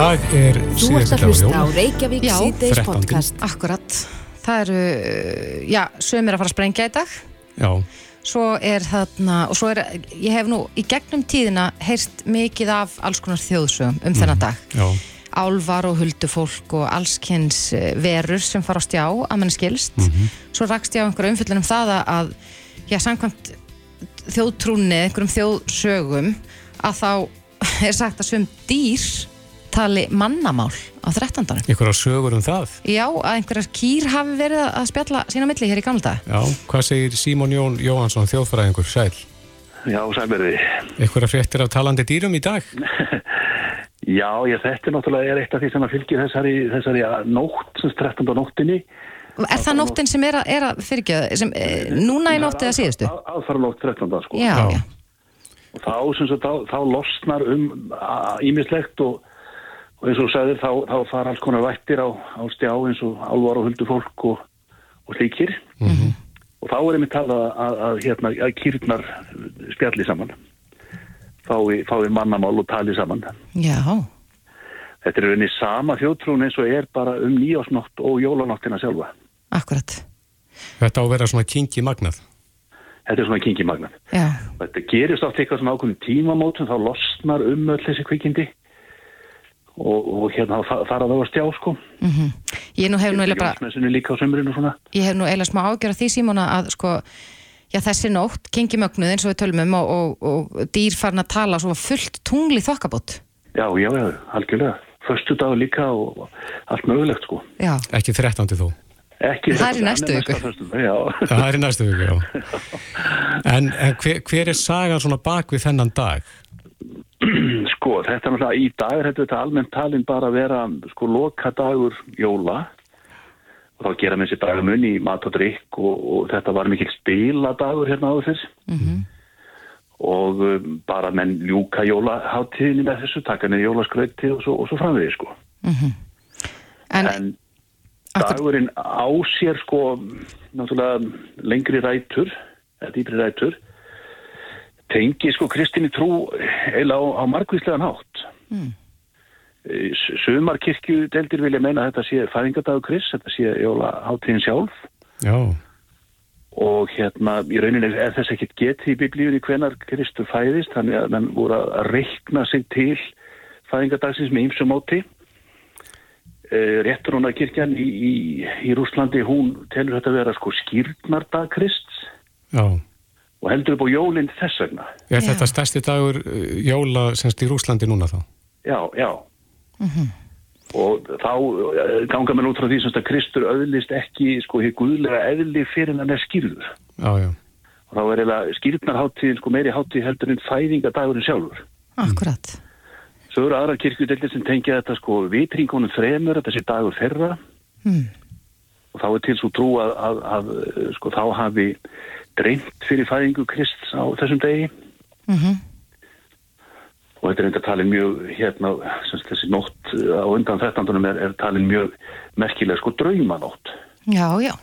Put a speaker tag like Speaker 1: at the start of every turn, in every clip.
Speaker 1: dag er síðasti
Speaker 2: að hlusta á. Reykjavík síðdeis
Speaker 1: 13.
Speaker 2: podcast.
Speaker 3: Akkurat. Það eru, já, sömur að fara að sprengja í dag.
Speaker 1: Já,
Speaker 3: Svo er þarna, og svo er, ég hef nú í gegnum tíðina heyrst mikið af alls konar þjóðsögum um þennan dag.
Speaker 1: já,
Speaker 3: Álvar og huldufólk og allskynns eh, verur sem fara á stjá að mann skilst. Svo rakst ég á einhverju umfyllunum það að- að, já, samkvæmt þjóðtrúni, einhverjum þjóðsögum, að þá er sagt að svum dýr tali mannamál á 13.
Speaker 1: ykkur á sögur um það.
Speaker 3: Já, að einhverjar kýr hafi verið að spjalla sína milli hér í gamla dag.
Speaker 1: Já, hvað segir Símon Jón Jóhansson, þjóðfræðingur, sæl?
Speaker 4: Já, sælverði.
Speaker 1: Ykkur að fréttir af talandi dýrum í dag?
Speaker 4: Já, ég þetta náttúrulega er eitt af því sem að fylgja þessari, þessari nótt, sem 13. nóttinni.
Speaker 3: Er það nóttin sem er að, er að fyrirgjöða, sem e, núna í nótti eða síðustu?
Speaker 4: Aðfara nótt 13. sko.
Speaker 3: Já,
Speaker 1: Já.
Speaker 3: já.
Speaker 4: Og þá, sem sagt, þá, þá losnar um ímislegt og, og eins og þú sagðir, þá, þá fara alls konar vættir á, á stjá eins og álvar og huldufólk og, og slíkir. -hmm. Og þá er einmitt talað að, að, að, hérna, að kýrnar spjalli saman. Fái, fái mannamál og tali saman.
Speaker 3: Já,
Speaker 4: Þetta er rauninni sama þjóðtrún eins og er bara um nýjásnótt og jólanóttina sjálfa.
Speaker 3: akkurat.
Speaker 1: Þetta á að vera svona kingi magnað.
Speaker 4: Þetta er svona kingimagnað.
Speaker 3: Já,
Speaker 4: Þetta gerist átt eitthvað svona ákveðin tímamótum, þá losnar um öll þessi kvikindi og, og hérna þá fara það að stjá sko.
Speaker 3: mm ég nú hef nú eiginlega bara,
Speaker 4: Jónsmessunni líka á sömurinn og svona.
Speaker 3: ég hef nú eiginlega smá ágjör af því Símona að sko, já þessi nótt, kengi mögnuð eins og við tölum um og, og, og dýr farin að tala svo fullt tungli þokkabót.
Speaker 4: Já, já, já, algjörlega. Föstu dag líka og allt mögulegt sko.
Speaker 3: Já,
Speaker 1: Ekki 13. þó.
Speaker 4: Ekki
Speaker 3: Það er í næstu viku.
Speaker 1: Það er í næstu viku, já. En, en hver, hver er sagan svona bak við þennan dag?
Speaker 4: sko, þetta er náttúrulega í dag er þetta almennt talin bara að vera sko loka dagur jóla. Og þá gera með sér dagar munni í mat og drikk og, og þetta var mikil spiladagur hérna áður fyrr. Og um, bara menn ljúka jólaháttíðinni með þessu, taka niður jólaskrauti og svo, svo framvegið sko.
Speaker 3: En,
Speaker 4: en
Speaker 3: akkur,
Speaker 4: dagurinn á sér sko náttúrulega lengri rætur eða dýpri rætur tengi sko kristinni trú eila á, á margvíslegan hátt.
Speaker 3: Mm.
Speaker 4: Eh, sumar kirkjudeldir vilja meina að þetta sé fæðingadagur krist, þetta sé jólaháttíðin sjálf.
Speaker 1: Já,
Speaker 4: og hérna í rauninni er þess ekkert getið í biblíunni hvenar Kristur fæðist þannig að menn voru að reikna sig til fæðingadagsins með ýmsum móti. Uh, réttur hún að kirkjan í, í, í Rúslandi, hún telur þetta vera sko skýrnardag Krists.
Speaker 1: Já.
Speaker 4: Og heldur upp á jólinn þess vegna.
Speaker 1: Er
Speaker 3: Já.
Speaker 1: þetta stærsti dagur uh, jóla semst í Rúslandi núna þá?
Speaker 4: Já, já. Og þá uh, ganga mér út frá því sem að Kristur öðlist ekki sko hér guðlega eðli fyrir hann er skýrður.
Speaker 1: Já, já.
Speaker 4: Og þá er eiginlega skýrnarháttíðin sko meiri háttíð heldur en fæðingadagurinn sjálfur.
Speaker 3: akkurat.
Speaker 4: Svo eru aðra kirkjudeldir sem tengja þetta sko vitringunum fremur, þetta sé dagur þeirra
Speaker 3: Mm.
Speaker 4: Og þá er til svo trú að, að, að eh, sko þá hafi dreymt fyrir fæðingu Krists á þessum degi
Speaker 3: Mm
Speaker 4: og þetta er enda talin mjög hérna, sem sagt, þessi nótt eh, á undan 13. er, er talin mjög merkilega sko draumanótt
Speaker 3: Já, já.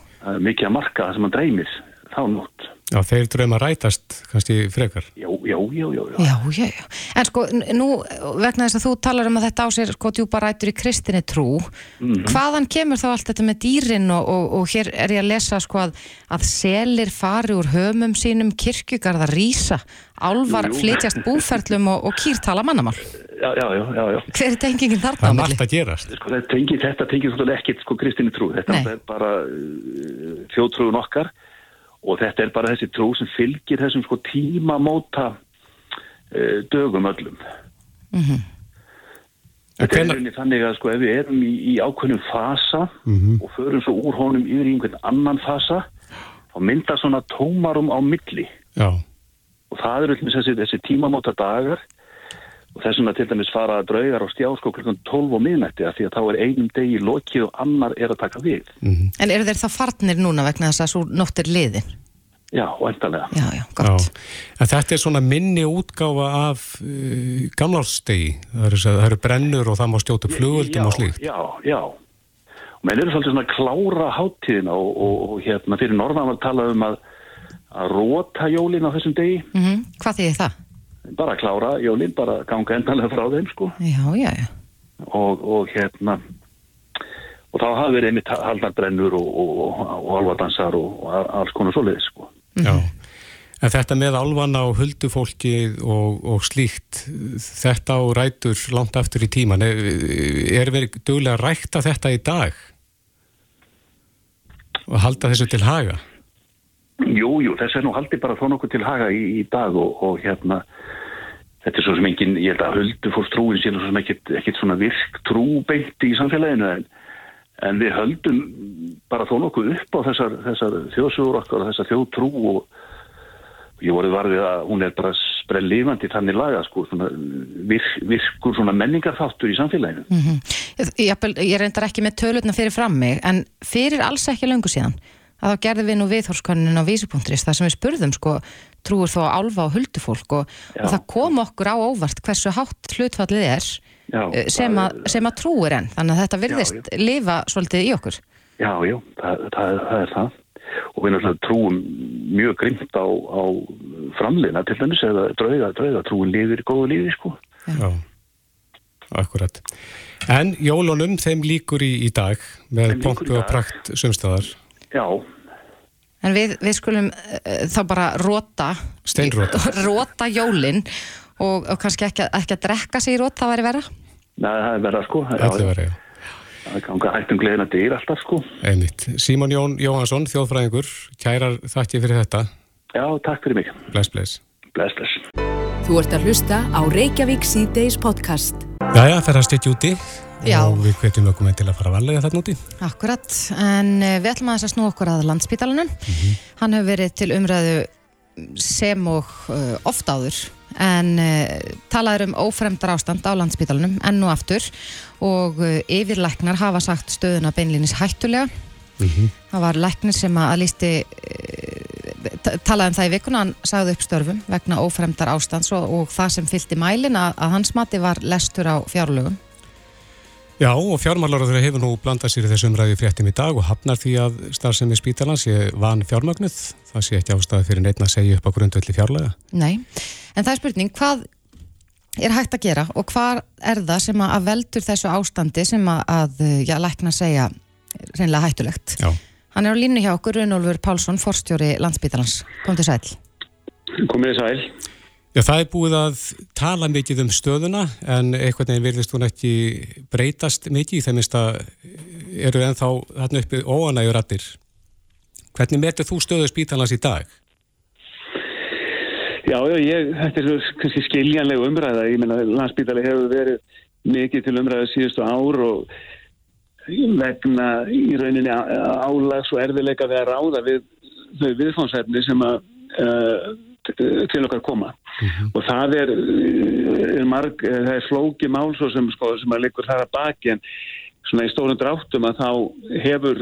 Speaker 4: mikið að marka það sem hann dreymir þá nótt
Speaker 1: Já, þeir drauma rætast kannski frekar.
Speaker 4: já, já, já, já, já.
Speaker 3: Já, já. En sko, nú vegna þess að þú talar um að þetta á sér sko djúpa rætur í kristinni trú, hvaðan kemur þá allt þetta með dýrin og, og, og hér er ég að lesa sko að, að selir fari úr hömum sínum, kirkjugarða rísa, álvar
Speaker 4: Jú, jú.
Speaker 3: flytjast búferlum og, og kýr tala mannamál.
Speaker 4: já, já, já, já, já.
Speaker 3: Hver er tengingin þarna
Speaker 1: Það
Speaker 3: á
Speaker 1: er
Speaker 3: milli?
Speaker 1: margt að gerast.
Speaker 4: Sko, tengir, þetta tengir svolítið ekkit sko kristinni trú þetta
Speaker 3: Nei.
Speaker 4: er bara uh, þjóðtrúun okkar og þetta er bara þessi trú sem fylgir þessum sko tímamóta uh, dögum öllum.
Speaker 1: En
Speaker 4: Þetta er rauninni þannig að sko ef við erum í, í ákveðnum fasa
Speaker 1: Mhm.
Speaker 4: og förum svo úr honum yfir í einhvern annan fasa þá myndar svona tómarum á milli.
Speaker 1: Já,
Speaker 4: og það eru þessi, þessi tímamóta dagar og þess vegna til dæmis fara draugar á stjá sko klukkan 12 og miðnætti af því að þá er einum degi lokið og annar er að taka við
Speaker 3: En eru þeir þá farnir núna vegna þess að svo nótt er liðin?
Speaker 4: Já, væntanlega
Speaker 3: Já, já,
Speaker 1: já.
Speaker 3: gott.
Speaker 1: En þetta er svona minni útgáfa af uh, gamlársstegi. Það það eru brennur og það má stjóta flugöldum og slíkt.
Speaker 4: Já, já og menn eru svolítið svona að klára háttíðina og, og, og hérna fyrir norðan var talað um að að róta jólin á þessum degi
Speaker 3: Mm Hvað þýðir það?
Speaker 4: Bara að klára jólin, bara ganga endanlega frá þeim sko
Speaker 3: Já, já, já.
Speaker 4: og, og hérna og þá hafi verið einmitt haldarbrennur og, og, og alvadansar og alls konar svoleiðis sko.
Speaker 1: Já, en þetta með alvana og huldufólki og, og slíkt, þetta á rætur langt aftur í tíman, er, er verið duglega að rækta þetta í dag og halda þessu til haga?
Speaker 4: Jú, jú, þess er nú haldið bara þó nokkuð til haga í, í dag og hérna þetta er svo sem engin, ég held að huldufólkstrúin sé svo sem ekkit, ekkit svona virk trúbeint í samfélaginu en en við höldum bara þó nokkuð upp á þessar, þessar þjóðsugur okkar og þessar þjóðtrú og ég voru varfið að hún er bara sprell lifandi þannig laga sko, svona, virk, virkur svona menningarþáttur í samfélaginu.
Speaker 3: Mm -hmm. ég, ég reyndar ekki með tölutna fyrir fram mig en fyrir alls ekki löngu síðan að þá gerðum við nú viðhórskonun á vísupunkturist þar sem við spurðum sko trúur þó álfa og huldufólk og, og það kom okkur á óvart hversu hátt hlutfallið er já, eh, sem, að, sem að trúur enn. Þannig að þetta virðist já, lifa svolítið í okkur.
Speaker 4: Já, já, það, það, það er það. Og við náttúrulega trúum mjög grimt á, á framleina til dæmis eða drauga, drauga trúin lifir góðu lífi sko. Já,
Speaker 1: akkurat. En jólunum þeim líkur í, í dag með pompu og prakt sumstæðar
Speaker 4: Já
Speaker 3: En við, við skulum uh, þá bara róta
Speaker 1: Steinróta
Speaker 3: Róta jólinn og, og kannski ekki, ekki að drekka sér í rót, það væri vera?
Speaker 4: Nei, það er vera sko.
Speaker 1: Það er vera, já.
Speaker 4: Það er ganga hættum gleðina dyr alltaf sko.
Speaker 1: Einmitt. Símon Jón Jóhansson, þjóðfræðingur Kærar þakki fyrir þetta.
Speaker 4: Já, takk fyrir mig.
Speaker 1: Bless, bless.
Speaker 4: Bless, bless.
Speaker 2: Þú ert að hlusta á Reykjavík C-Days podcast.
Speaker 1: Jæja, það er að styrja úti
Speaker 3: Já.
Speaker 1: og við hvetjum okkur með til að fara að valega þarna úti.
Speaker 3: Akkurat, en eh, við ætlum að þess að snú okkur að landsbítalunum mm -hmm. Hann hefur verið til umræðu sem og uh, oft áður. En uh, talaður um ófremdar ástand á landsbítalunum enn og aftur. Og uh, yfirleiknar hafa sagt stöðuna beinlinis hættulega. Mm -hmm. það var leiknir sem að lísti talaði um það í vikuna. Hann sagði upp störfum vegna ófremdar ástands og, og það sem fylgti mælin að, að hans mati var lestur á fjárlögum
Speaker 1: Já og fjármálaráður hefur nú blandað sér í þessum ræði fréttum í dag og hafnar því að starfsemi spítalans sé van fjármögnuð. Það sé ekki ástæði fyrir neitt að segja upp á grundvelli fjárlega.
Speaker 3: Nei, en það er spurning, hvað er hægt að gera og hvað er það sem að veldur þessu ástandi sem að, já, lækna segja reynilega hættulegt?
Speaker 1: Já.
Speaker 3: Hann er á línu hjá okkur, Runolfur Pálsson, forstjóri landsbítalans. Kom til sæl.
Speaker 5: Komið sæl.
Speaker 1: Já, það er búið að tala mikið um stöðuna en einhvern veginn virðist hún ekki breytast mikið í þeimist að eru ennþá þarna uppi óanægur rattir. Hvernig metur þú stöðu spítalans í dag?
Speaker 5: Já, já, ég, þetta er kannski skiljanlega umræða. Ég menna, landsbítali hefur verið mikið til umræða síðustu ár og vegna í rauninni álags og erfiðleika við að ráða við þau viðfónsefni sem að uh, til okkar koma mm -hmm. og það er, er marg, það er flóki mál svo sem, sko, sem að liggur þar að baki en svona í stórum dráttum að þá hefur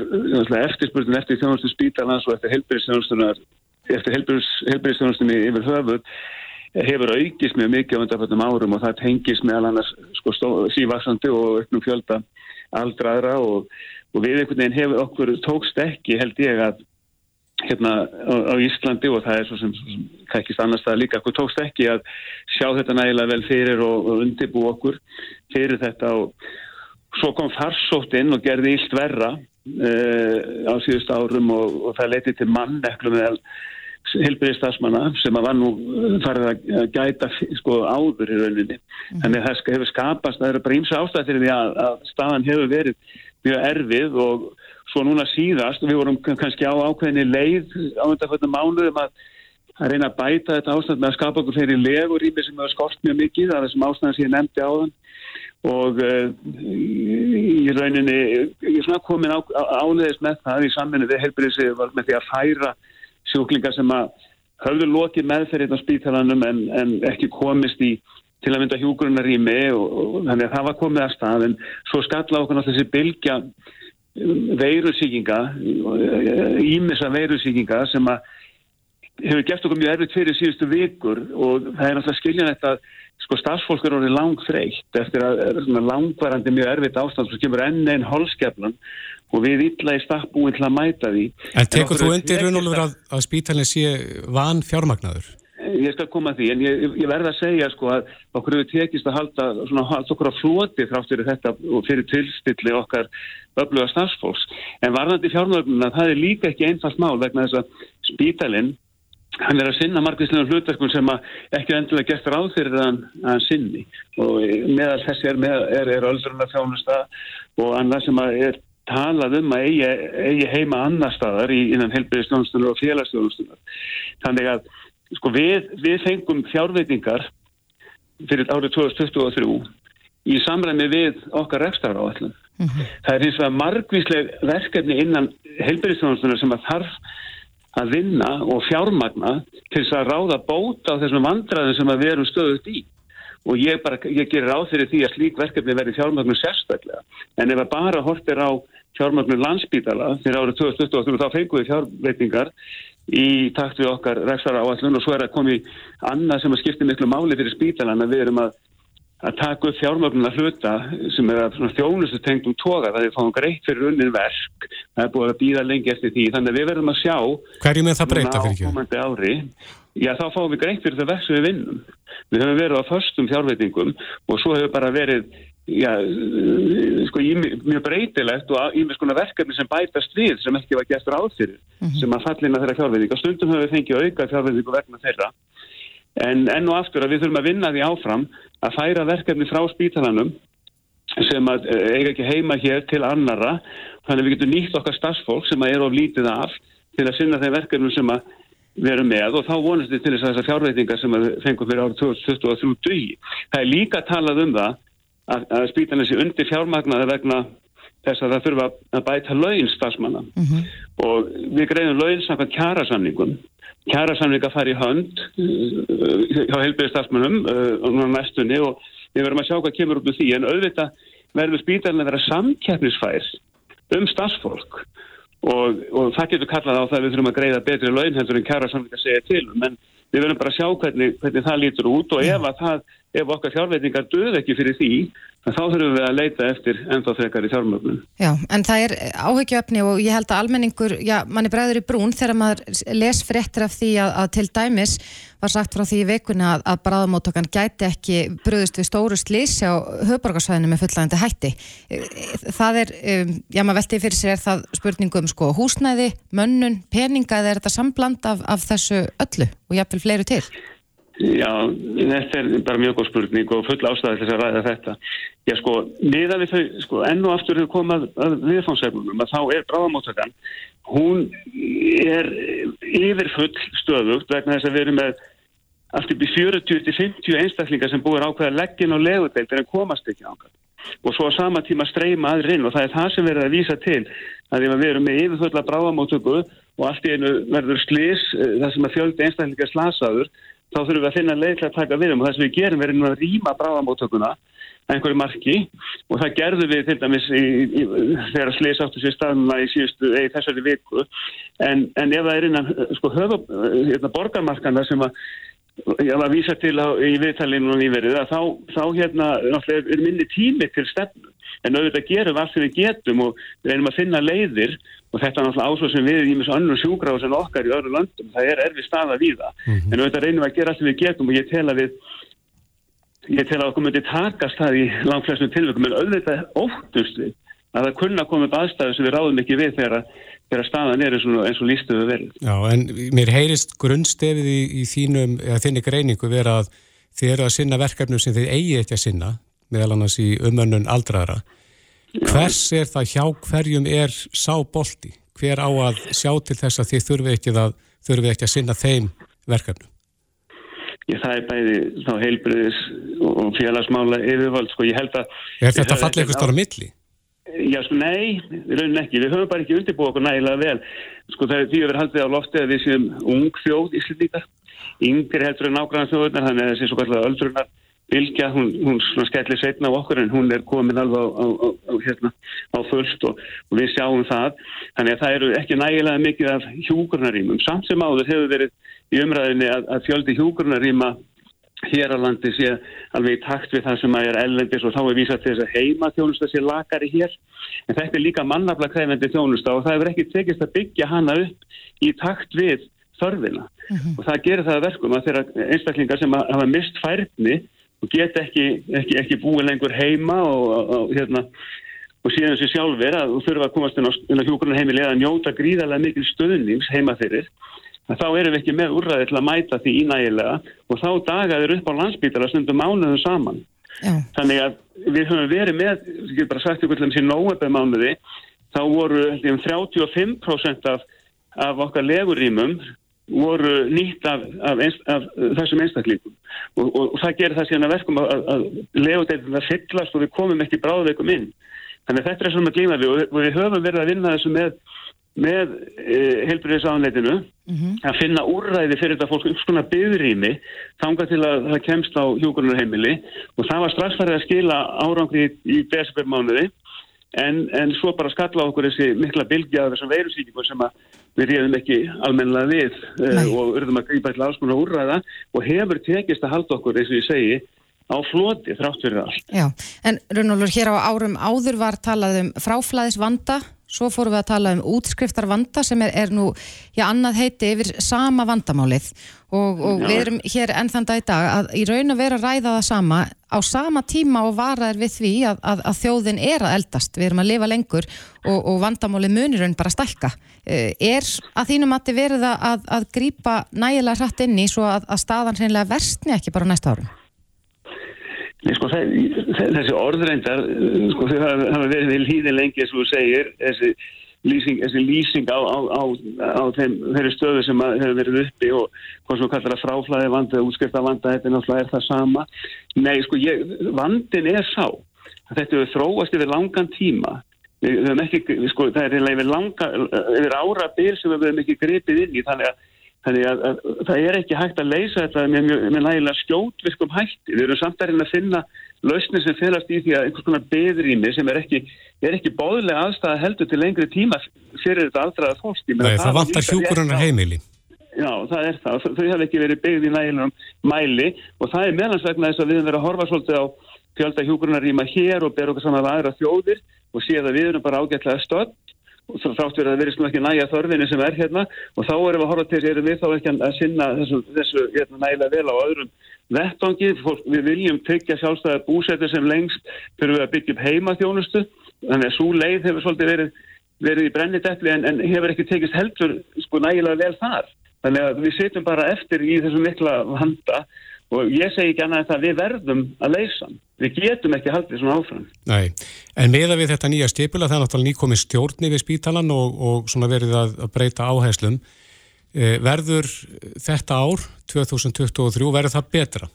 Speaker 5: eftirspurnin eftir þjónustu spítalans og eftir helbyrðistjónustunni yfir höfuð hefur aukist mjög mikið á undanfjöldum árum og það tengis meðal annars sko, sívaksandi og uppnum fjölda aldraðra og, og við einhvern veginn hefur okkur tókst ekki held ég að hérna á, á Íslandi og það er svo sem, sem kækist annars það líka, okkur tókst ekki að sjá þetta nægilega vel fyrir og, og undibú okkur fyrir þetta og svo kom farsótt inn og gerði ílt verra uh, á síðust árum og, og það leiti til manneklu með helbriði stafsmanna sem að var nú farið að gæta sko áður í rauninni. Mm. Þannig að það hefur skapast, það eru bara ímsa ástæð fyrir því að, að staðan hefur verið mjög erfið og svo núna síðast, við vorum kannski á ákveðinni leið á undanfjöldum mánuðum að, að reyna að bæta þetta ástand með að skapa okkur fyrir legur í mig sem hefur skort mjög mikið, það er þessum ástæðan sem ég nefndi á þann og uh, í rauninni ég er svona komin á, á, áleðist með það í sammennu við helbriðsið var með því að færa sjúklingar sem að höfðu lokið meðferðið á spítalanum en, en ekki komist í til að mynda hjúgrunarými og, og þannig að það var komið að stað. En svo skalla okkur náttúrulega þessi bylgja veirusíkinga ímessa veirusíkinga sem að hefur gert okkur mjög erfitt fyrir síðustu vikur og það er náttúrulega skiljan þetta sko stafsfólk er orðið lang þreytt eftir að langvarandi mjög erfitt ástand sem kemur enn einn holskeflan og við illa í stakkbúin til að mæta því
Speaker 1: En tekur þú undir raunolur að, að spítalinn sé van fjármagnaður?
Speaker 5: Ég skal koma að því, en ég, ég verða að segja sko að okkur hefur tekist að halda svona halda okkur á floti þrátt fyrir þetta og fyrir tilstilli okkar öfluga starfsfólks. En varðandi fjármögnuna, það er líka ekki einfalt mál vegna þess að spítalinn, hann er að sinna margvíslega hlutverkun sem ekki endilega gert ráð fyrir að hann, að sinni og meðal þessi er, með, er, er öldruna þjónusta og annað sem að er talað um að eigi, eigi heima annar staðar í, innan helbriðstjónustunar og félagsstjónustunar. Þannig að sko, við, við fengum fjárveitingar fyrir árið 2023 í samræmi við okkar refstar á allum. Mm -hmm. Það er eins og að margvísleg verkefni innan helbriðstjónustunar sem að þarf að vinna og fjármagna til þess að ráða bóta á þessum vandraðum sem að við erum stöðut í og ég, bara, ég gerir á þeirri því að slík verkefni verði fjármögnum sérstaklega en ef að bara horfir á fjármögnum landsbítala fyrir árið 2023 þá fengum við fjárveitingar í takt við okkar ræksara áallun og svo er að komi annað sem að skipta miklu máli fyrir spítalan að við erum að, að taka upp fjármögnum að hluta sem er að þjónustu tengt um toga það er að fá greitt fyrir unnin verk það er búið að býða lengi eftir því þannig að við verðum að sjá
Speaker 1: hverju með það breyta fyrir
Speaker 5: ekki? Já þá fáum við greitt fyrir það verk sem við vinnum við höfum verið á förstum fjárveitingum og svo hefur bara verið já, sko, mjög breytilegt og ímest konar verkefni sem bætast við sem ekki var gæstur áþyrir mm -hmm. sem að fallina þeirra fjárveitinga. Stundum höfum við fengið auka fjárveitingu vegna þeirra en enn og aftur að við þurfum að vinna því áfram að færa verkefni frá spítalanum sem að eh, eiga ekki heima hér til annara þannig að við getum nýtt okkar stafsfólk sem að er of lítið af til að sinna þeim verkefnum sem að veru með og þá vonast við til þess að þessar fjárveitingar sem við fengum fyrir árið 2023 dugi. Það er líka talað um það að, að spítan þessi undir fjármagnaði vegna þess að það þurfa að bæta laun stafsmanna mm -hmm. og við greiðum laun samkvæmt kjærasamningum. Kjærasamninga fari í hönd uh, hjá heilbyrði stafsmannum uh, næstunni og við verðum að sjá hvað kemur út úr því en auðvitað verður spítan að vera samkeppnisfær um stafsfólk og, og það getur kallað á það að við þurfum að greiða betri laun heldur en kæra samlinga segja til en við verðum bara að sjá hvernig, hvernig það lítur út og ef, það, ef okkar fjárveitingar döð ekki fyrir því þá þurfum við að leita eftir ennþá frekar í fjármögnum.
Speaker 3: Já, en það er áhyggjöfni og ég held að almenningur, já, mann er bræður í brún þegar maður les fréttir af því að, að til dæmis var sagt frá því í veikuna að, að bræðamóttokan gæti ekki bröðust við stóru slísi á höfborgarsvæðinu með fullægandi hætti. Það er, um, já, maður velti fyrir sér það spurningum sko húsnæði, mönnun, peninga eða er þetta sambland af, af þessu öllu og jáfnvel fleiru til?
Speaker 5: Já, þetta er bara mjög góð spurning og full ástæði til að ræða þetta. Já, sko, niðan við þau, sko, enn og aftur hefur komað viðfánsefnum að þá er bráðamóttakann, hún er yfir full stöðugt vegna þess að við erum með allt upp í 40-50 einstaklingar sem búir ákveða leggin og legudeild en komast ekki ákveð. Og svo á sama tíma streyma aðrinn og það er það sem verður að vísa til að við erum með yfirfulla bráðamóttöku og allt í einu verður slís, eh, það sem að fjöldi einstaklingar slasaður þá þurfum við að finna leið til að taka við um og það sem við gerum nú að rýma bráðamóttökuna einhverju marki. Og það gerðum við til dæmis í, í, þegar að sliðs áttu sér staðuna í síðustu eða þessari viku. En, en ef það er innan sko hérna, borgarmarkana sem að ég var að vísa til á, í viðtalinu og nýverið að þá, þá hérna er minni tími til stefnu en auðvitað gerum allt sem við getum og reynum að finna leiðir. Og þetta er náttúrulega ásvöld sem við í mjög annur sjúgráð sem okkar í öðru landum, það er erfið staða við það, mm -hmm. en auðvitað reynum að gera allt sem við getum og ég tel að við ég tel að okkur myndi takast það í langflestum tilvægum, en auðvitað óttust við að það kunna upp aðstæðu sem við ráðum ekki við þegar, staðan er eins og, og lístuðu verið.
Speaker 1: Já, en mér heyrist grunnstefið í, í þínum, eða þinni greiningu vera að þið eru að sinna verkefnum sem þið eigi ekki að sinna, meðal annars í umönnun aldraðara. Hvers er það hjá hverjum er sá bolti? Hver á að sjá til þess að þið þurfi ekki að, þurfi ekki að sinna þeim verkefnum?
Speaker 5: Ég, það er bæði þá heilbriðis og félagsmála yfirvöld, sko, ég held að...
Speaker 1: Er þetta fallið eitthvað stára milli?
Speaker 5: Já, sko, nei, raunin ekki. Við höfum bara ekki undirbúið okkur nægilega vel. Sko, það er því að við haldið á lofti að við séum ung þjóð í slutníkar. Yngri heldur en nákvæmlega þjóðunar, þannig að þessi svo kallega öldrunar Bilgja, hún, hún skellir setna á okkur en hún er komin alveg á, á, á, hérna, á fullst og, og við sjáum það. Þannig að það eru ekki nægilega mikið af hjúgrunarýmum. Samt sem áður hefur verið í umræðinni að, að fjöldi hjúgrunarýma hér á landi sé alveg í takt við það sem að er ellendis og þá er vísað til þess að heima þjónusta sé lakari hér. En þetta er líka mannafla krefendi þjónusta og það hefur ekki tekist að byggja hana upp í takt við þörfina og það gerir það að verkum að þeirra einstaklingar sem að hafa mist færni og get ekki, ekki, ekki búið lengur heima og, og, hérna, og síðan þessi sjálfur að þú þurfa að komast inn á, á hjókunarheimili eða njóta gríðarlega mikil stöðnings heima fyrir þá erum við ekki með úrræði til að mæta því ínægilega og þá dagaður upp á landsbítala stundum mánuðum saman Já. þannig að við höfum verið með ég get bara sagt ykkur til þessi nóöfum mánuði þá voru um 35% af, af okkar legurýmum voru nýtt af, af, einst, af þessum einstaklingum. Og, og, og það gerir það síðan að verkum að, að legudeilin það fyllast og við komum ekki bráðveikum inn. Þannig að þetta er svona glíma við. Og við höfum verið að vinna þessu með, með e, heilbriðisáðanleitinu mm -hmm. að finna úrræði fyrir þetta fólk upp svona byðrými þanga til að það kemst á hjókunarheimili og það var strax farið að skila árangri í, í desembermánuði. En, en svo bara skalla okkur þessi mikla bylgja af þessum veirusíkingu sem við reyðum ekki almennilega við uh, og urðum að grípa til alls konar úrræða og hefur tekist að halda okkur, eins og ég segi, á floti þrátt fyrir allt.
Speaker 3: Já, en Rúnólfur, hér á árum áður var talað um fráflæðis vanda Svo fórum við að tala um útskriftar vanda sem er, er nú, já, annað heiti yfir sama vandamálið og, og við erum hér ennþann dag í dag að í raun að vera að ræða það sama á sama tíma og varaður við því að, að, að þjóðin er að eldast, við erum að lifa lengur og, og vandamálið munir raun bara stækka. Eh, er að þínum að þið verið að, að grýpa nægilega hratt inn í svo að staðan reynilega verstni ekki bara næsta árum?
Speaker 5: Nei, sko, þessi orðreindar, sko, þau hafa verið við líðin lengi, eins og þú segir, þessi lýsing, þessi lýsing á, á, á, á þeim, þeirri stöðu sem hefur verið uppi og hvað svo kallar það fráflæði vanda, útskrifta vanda, þetta er náttúrulega er það sama. Nei, sko, ég, vandin er sá að þetta hefur þróast yfir langan tíma. Við höfum ekki, sko, það er yfir langa, yfir ára bil sem við höfum ekki gripið inn í, þannig að Þannig að, að, að það er ekki hægt að leysa þetta með, með nægilega skjótviskum hætti. Við erum samt að reyna að finna lausnir sem félast í því að einhvers konar beðrými sem er ekki, er ekki bóðlega aðstæða heldur til lengri tíma fyrir þetta aldraða fólki.
Speaker 1: Nei, það, það vantar hjúkurunar heimili.
Speaker 5: Já, það er það. Þau hafa ekki verið byggð í nægilegum mæli og það er meðlansvegna þess að við erum verið að horfa svolítið á fjölda hjúkurunar rýma hér og ber okkar saman að aðra þjóðir og sé að við erum bara ágætlega stödd og þrátt verið að verið svona ekki næja þörfinni sem er hérna. Og þá erum við að horfa til þess erum við þá ekki að sinna þessu, þessu hérna, nægilega vel á öðrum vettangi við viljum tryggja sjálfstæðar búsættir sem lengst fyrir við að byggja upp heimaþjónustu. Þannig að svo leið hefur svolítið verið, verið í brenniteppli en, en hefur ekki tekist heldur sko nægilega vel þar. Þannig að við sitjum bara eftir í þessu mikla handa og ég segi ekki annað það við verðum að leysa við getum ekki haldið svona áfram.
Speaker 1: Nei, en meða við þetta nýja stipula það er náttúrulega nýkomið stjórni við spítalan og, og svona verið að, að breyta áhæslum eh, verður þetta ár 2023 verður það betra?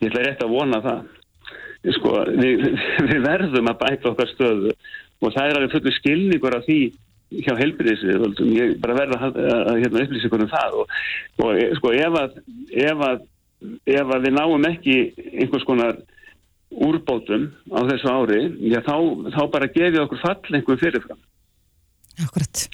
Speaker 5: Ég ætla rétt að vona það. Sko, við, við verðum að bæta okkar stöðu og það er alveg fullu skilningur af því hjá helbriðisvið ég bara verða að, að hérna, upplýsa ykkur um það og, og e, sko ef að, ef að ef að við náum ekki einhvers konar úrbótum á þessu ári já, þá, þá bara gefið okkur fall einhverjum fyrirfram.
Speaker 3: Akkurat.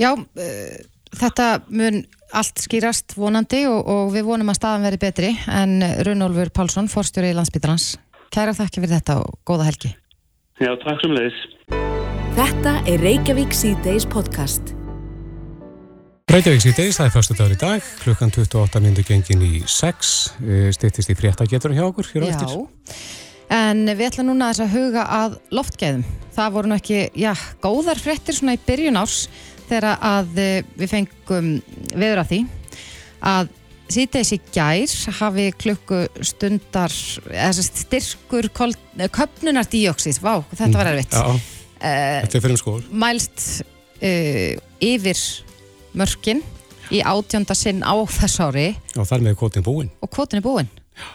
Speaker 3: Já, uh, þetta mun allt skýrast vonandi og, og við vonum að staðan veri betri en Runolfur Pálsson, forstjóri í landsbytarans Kæra þakki fyrir þetta og góða helgi.
Speaker 5: Já, takk sem leiðis
Speaker 2: Þetta er Reykjavík C-Days podcast.
Speaker 1: Reykjavík C-Days, það er fyrstu dagur í dag, klukkan 28 mindur gengin í 6, styrtist í fréttagetur hjá okkur hér á eftir.
Speaker 3: Já, en við ætlum núna að huga að loftgæðum. Það voru nú ekki, já, góðar fréttir svona í byrjun árs þegar að eh, við fengum viður að því að síðdeis í gær hafi klukkustundar, eða styrkur köpnunardíóksið, vá, þetta var erfitt.
Speaker 1: Já. Þetta er fyrir um skól.
Speaker 3: Mælst uh, yfir mörkin í átjónda sinn á þess ári.
Speaker 1: Og þar með kvotin búin.
Speaker 3: Og kvotin er búin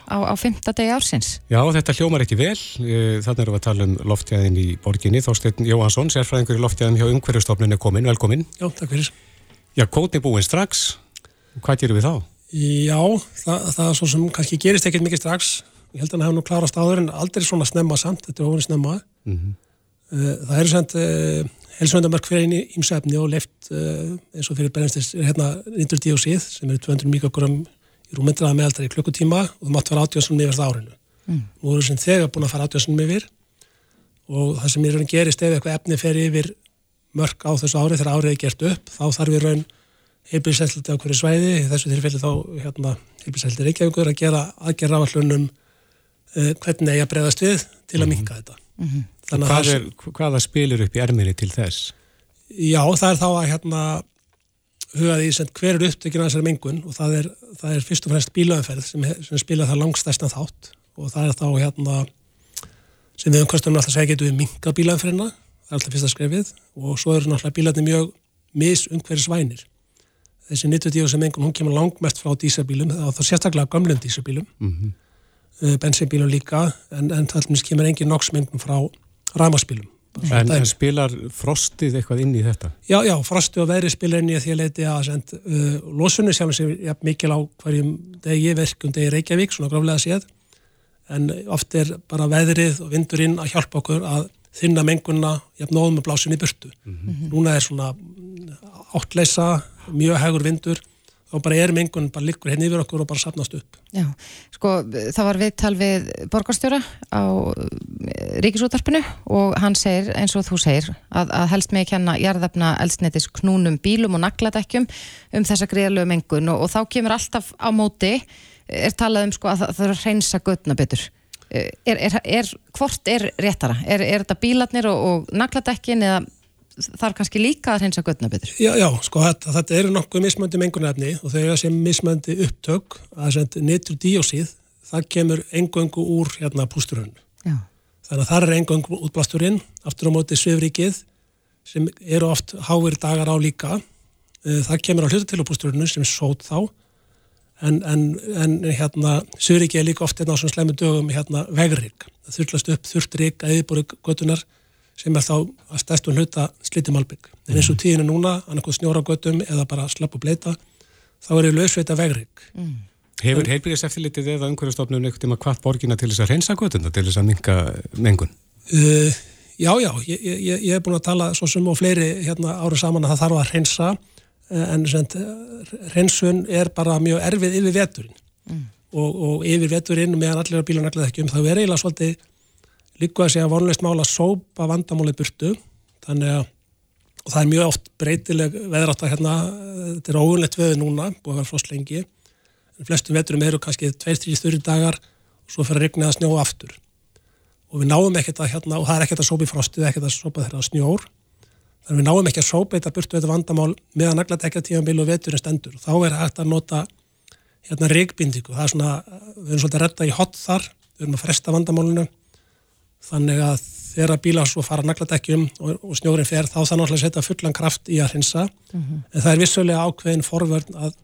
Speaker 3: á, á fymta degi ársins.
Speaker 1: Já, þetta hljómar ekki vel. Þannig erum við að tala um loftjæðin í borginni. Þorstein Jóhansson, sérfræðingur í loftjæðin hjá umhverjastofnun er komin. Velkomin.
Speaker 6: Já, takk fyrir.
Speaker 1: Já, kvotin er búin strax. Hvað gerum við þá?
Speaker 6: Já, það, það er svo sem kannski gerist ekkert mikið strax. Ég held að hann hefði nú klarast áður en aldrei svona snemma samt. Þetta er ofin snemma. Mm -hmm. Eh, það eru sendt eh, helsvöndamark fyrir eini ímsefni og left eh, eins og fyrir berenstis hérna nýtturdíósið sem eru 200 mikrogram í rúmyndraða meðaldar í klukkutíma og það mátt fara átjóðsum yfir það árinu. Mm. Nú eru sem þegar búin að fara átjóðsum yfir og það sem í raun gerist ef eitthvað efni fer yfir mörg á þessu ári þegar árið er gert upp þá þarf í raun heilbíðsætliti á hverju svæði, þessu tilfelli þá hérna, heilbíðsætliti Reykjavíkur að gera aðgerra áallunum uh, hvernig eigi að breyðast við til að minka þetta. Mm -hmm.
Speaker 1: Hvað er, hvaða spilir upp í erminni til þess?
Speaker 6: Já, það er þá að hérna hugaði í hver er upptökin að þessari mengun og það er, það er fyrst og fremst bílaumferð sem, sem spila það langstæstan þátt og það er þá hérna sem við umkvæmstum alltaf segja getum við minka bílaumferðina, það er alltaf fyrsta skrefið og svo eru náttúrulega bílarnir mjög misumhverjusvænir þessi 90 sem engun, hún kemur langmest frá dísabílum, þá sérstaklega gamlum dísabílum mm -hmm. uh, bensinbílum líka, en, en það kemur engin noksmengum frá ramaspílum
Speaker 1: En, en spilar frostið eitthvað inn í þetta?
Speaker 6: Já, já, frostið og veðri spilar inn í því að leiti að send, uh, losunni sjálf sem er mikil á hverjum degi verkum degi Reykjavík, svona gráflega séð en oft er bara veðrið og vindurinn að hjálpa okkur að þinna mengunna jafn nóðum með blásin í burtu. Mm -hmm. Núna er svona áttleisa, mjög hægur vindur og bara er mengun, bara liggur henni yfir okkur og bara sapnast upp.
Speaker 3: Já, sko það var viðtal við borgarstjóra á eh, ríkisútarpinu og hann segir, eins og þú segir að, að helst með kenna jarðafna eldsnetis knúnum bílum og nagladekkjum um þessa greiðalögu mengun og, og þá kemur alltaf á móti er talað um sko að það þarf að reynsa göttna betur er, er, er, hvort er réttara? Er þetta bílarnir og, og nagladekkin eða þarf kannski líka að reynsa göttna betur?
Speaker 6: Já, já, sko þetta, þetta eru nokkuð mismöndi mengunarefni og þegar sem mismöndi upptök að senda nitrudíósíð það kemur engöngu úr hérna pústurhönnu. Þannig að það er engöngu útblasturinn, aftur á móti svifrikið sem eru oft háir dagar á líka. Eh, það kemur á hlutu til á pústurhönnu sem sót þá en, en, en hérna svifrikið er líka oft hérna á svona slemmu dögum hérna vegrik. Það þurflast upp þurft rík að yfirbúru göttunar sem er þá að stæstum hluta slítið malbygg. En eins og tíðinu núna, annarkoð snjóragötum eða bara slapp og bleita, þá er það lausveita vegrik. Mm.
Speaker 1: Hefur heilbyggjast eftirlitið eða umhverjastofnun eitthvað tíma hvart borgina til þess að reynsa götuna, til þess að minka mengun?
Speaker 6: Uh, já, já, ég, ég, ég hef búin að tala svo sem og fleiri hérna árið saman að það þarf að reynsa, eh, en sent, reynsun er bara mjög erfið yfir veturinn. Mm. Og, og yfir veturinn meðan allir á bílun allir ekki um, þá er eiginlega svolítið líku að segja vonlist mála sópa vandamálið burtu. Þannig að það er mjög oft breytileg veðrátt að hérna, þetta er óunlegt veðu núna, búið að vera frost lengi. En flestum veturum eru kannski 2-3 þurri dagar og svo fyrir að regna að snjóa aftur. Og við náum ekkert að hérna, og það er ekkert að sópa í frostið, ekkert að sópa þeirra snjór. Þannig við náum ekki að sópa þetta burtu þetta vandamál með að nagla tekja tímanbíl og veturinn stendur. Þá er hægt að nota hérna regbindíku, það er svona við erum svolítið að redda í hot þar, við erum að fresta vandamálinu þannig að þegar bílar svo fara nagladekkjum og, og snjórin fer þá þannig að setja fullan kraft í að hinsa mm -hmm. en það er vissulega ákveðin forvörn að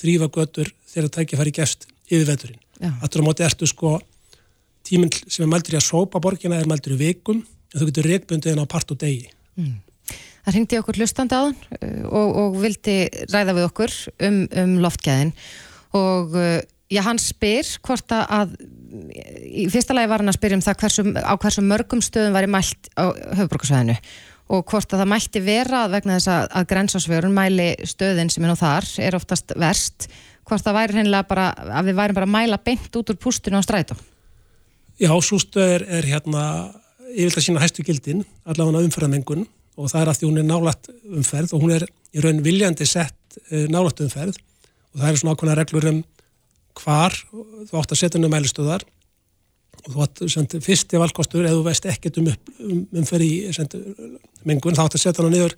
Speaker 6: þrýfa götur þegar það tækja fari gæst yfir veturinn. Þetta er á móti ertu sko tíminn sem er mældur í að sópa borgina er mældur í vikum en þú getur reikbundið en á part og degi. Mm.
Speaker 3: Það ringdi okkur hlustandi á uh, og, og vildi ræða við okkur um, um loftgæðin og uh, já, hann spyr hvort að í fyrsta lagi var hann að spyrja um það hversu, á hversu mörgum stöðum væri mælt á höfbrukarsvæðinu og hvort að það mætti vera vegna þess að, að grensásvörun mæli stöðin sem er nú þar er oftast verst hvort það væri hreinlega bara að við værim bara að mæla beint út úr pústinu á strætum
Speaker 6: Já, svo stöð er, er hérna ég vil það sína hæstu gildin allavega umferðamengun og það er að því hún er nálat umferð og hún er í raun viljandi sett uh, nálat umferð og það er svona ákveðna reglur um hvar þú átt að setja henni mælistöðar og þú átt send, fyrsti valkostur eða þú veist ekkert um, um, umferð í send, mengun þá átt að setja henni niður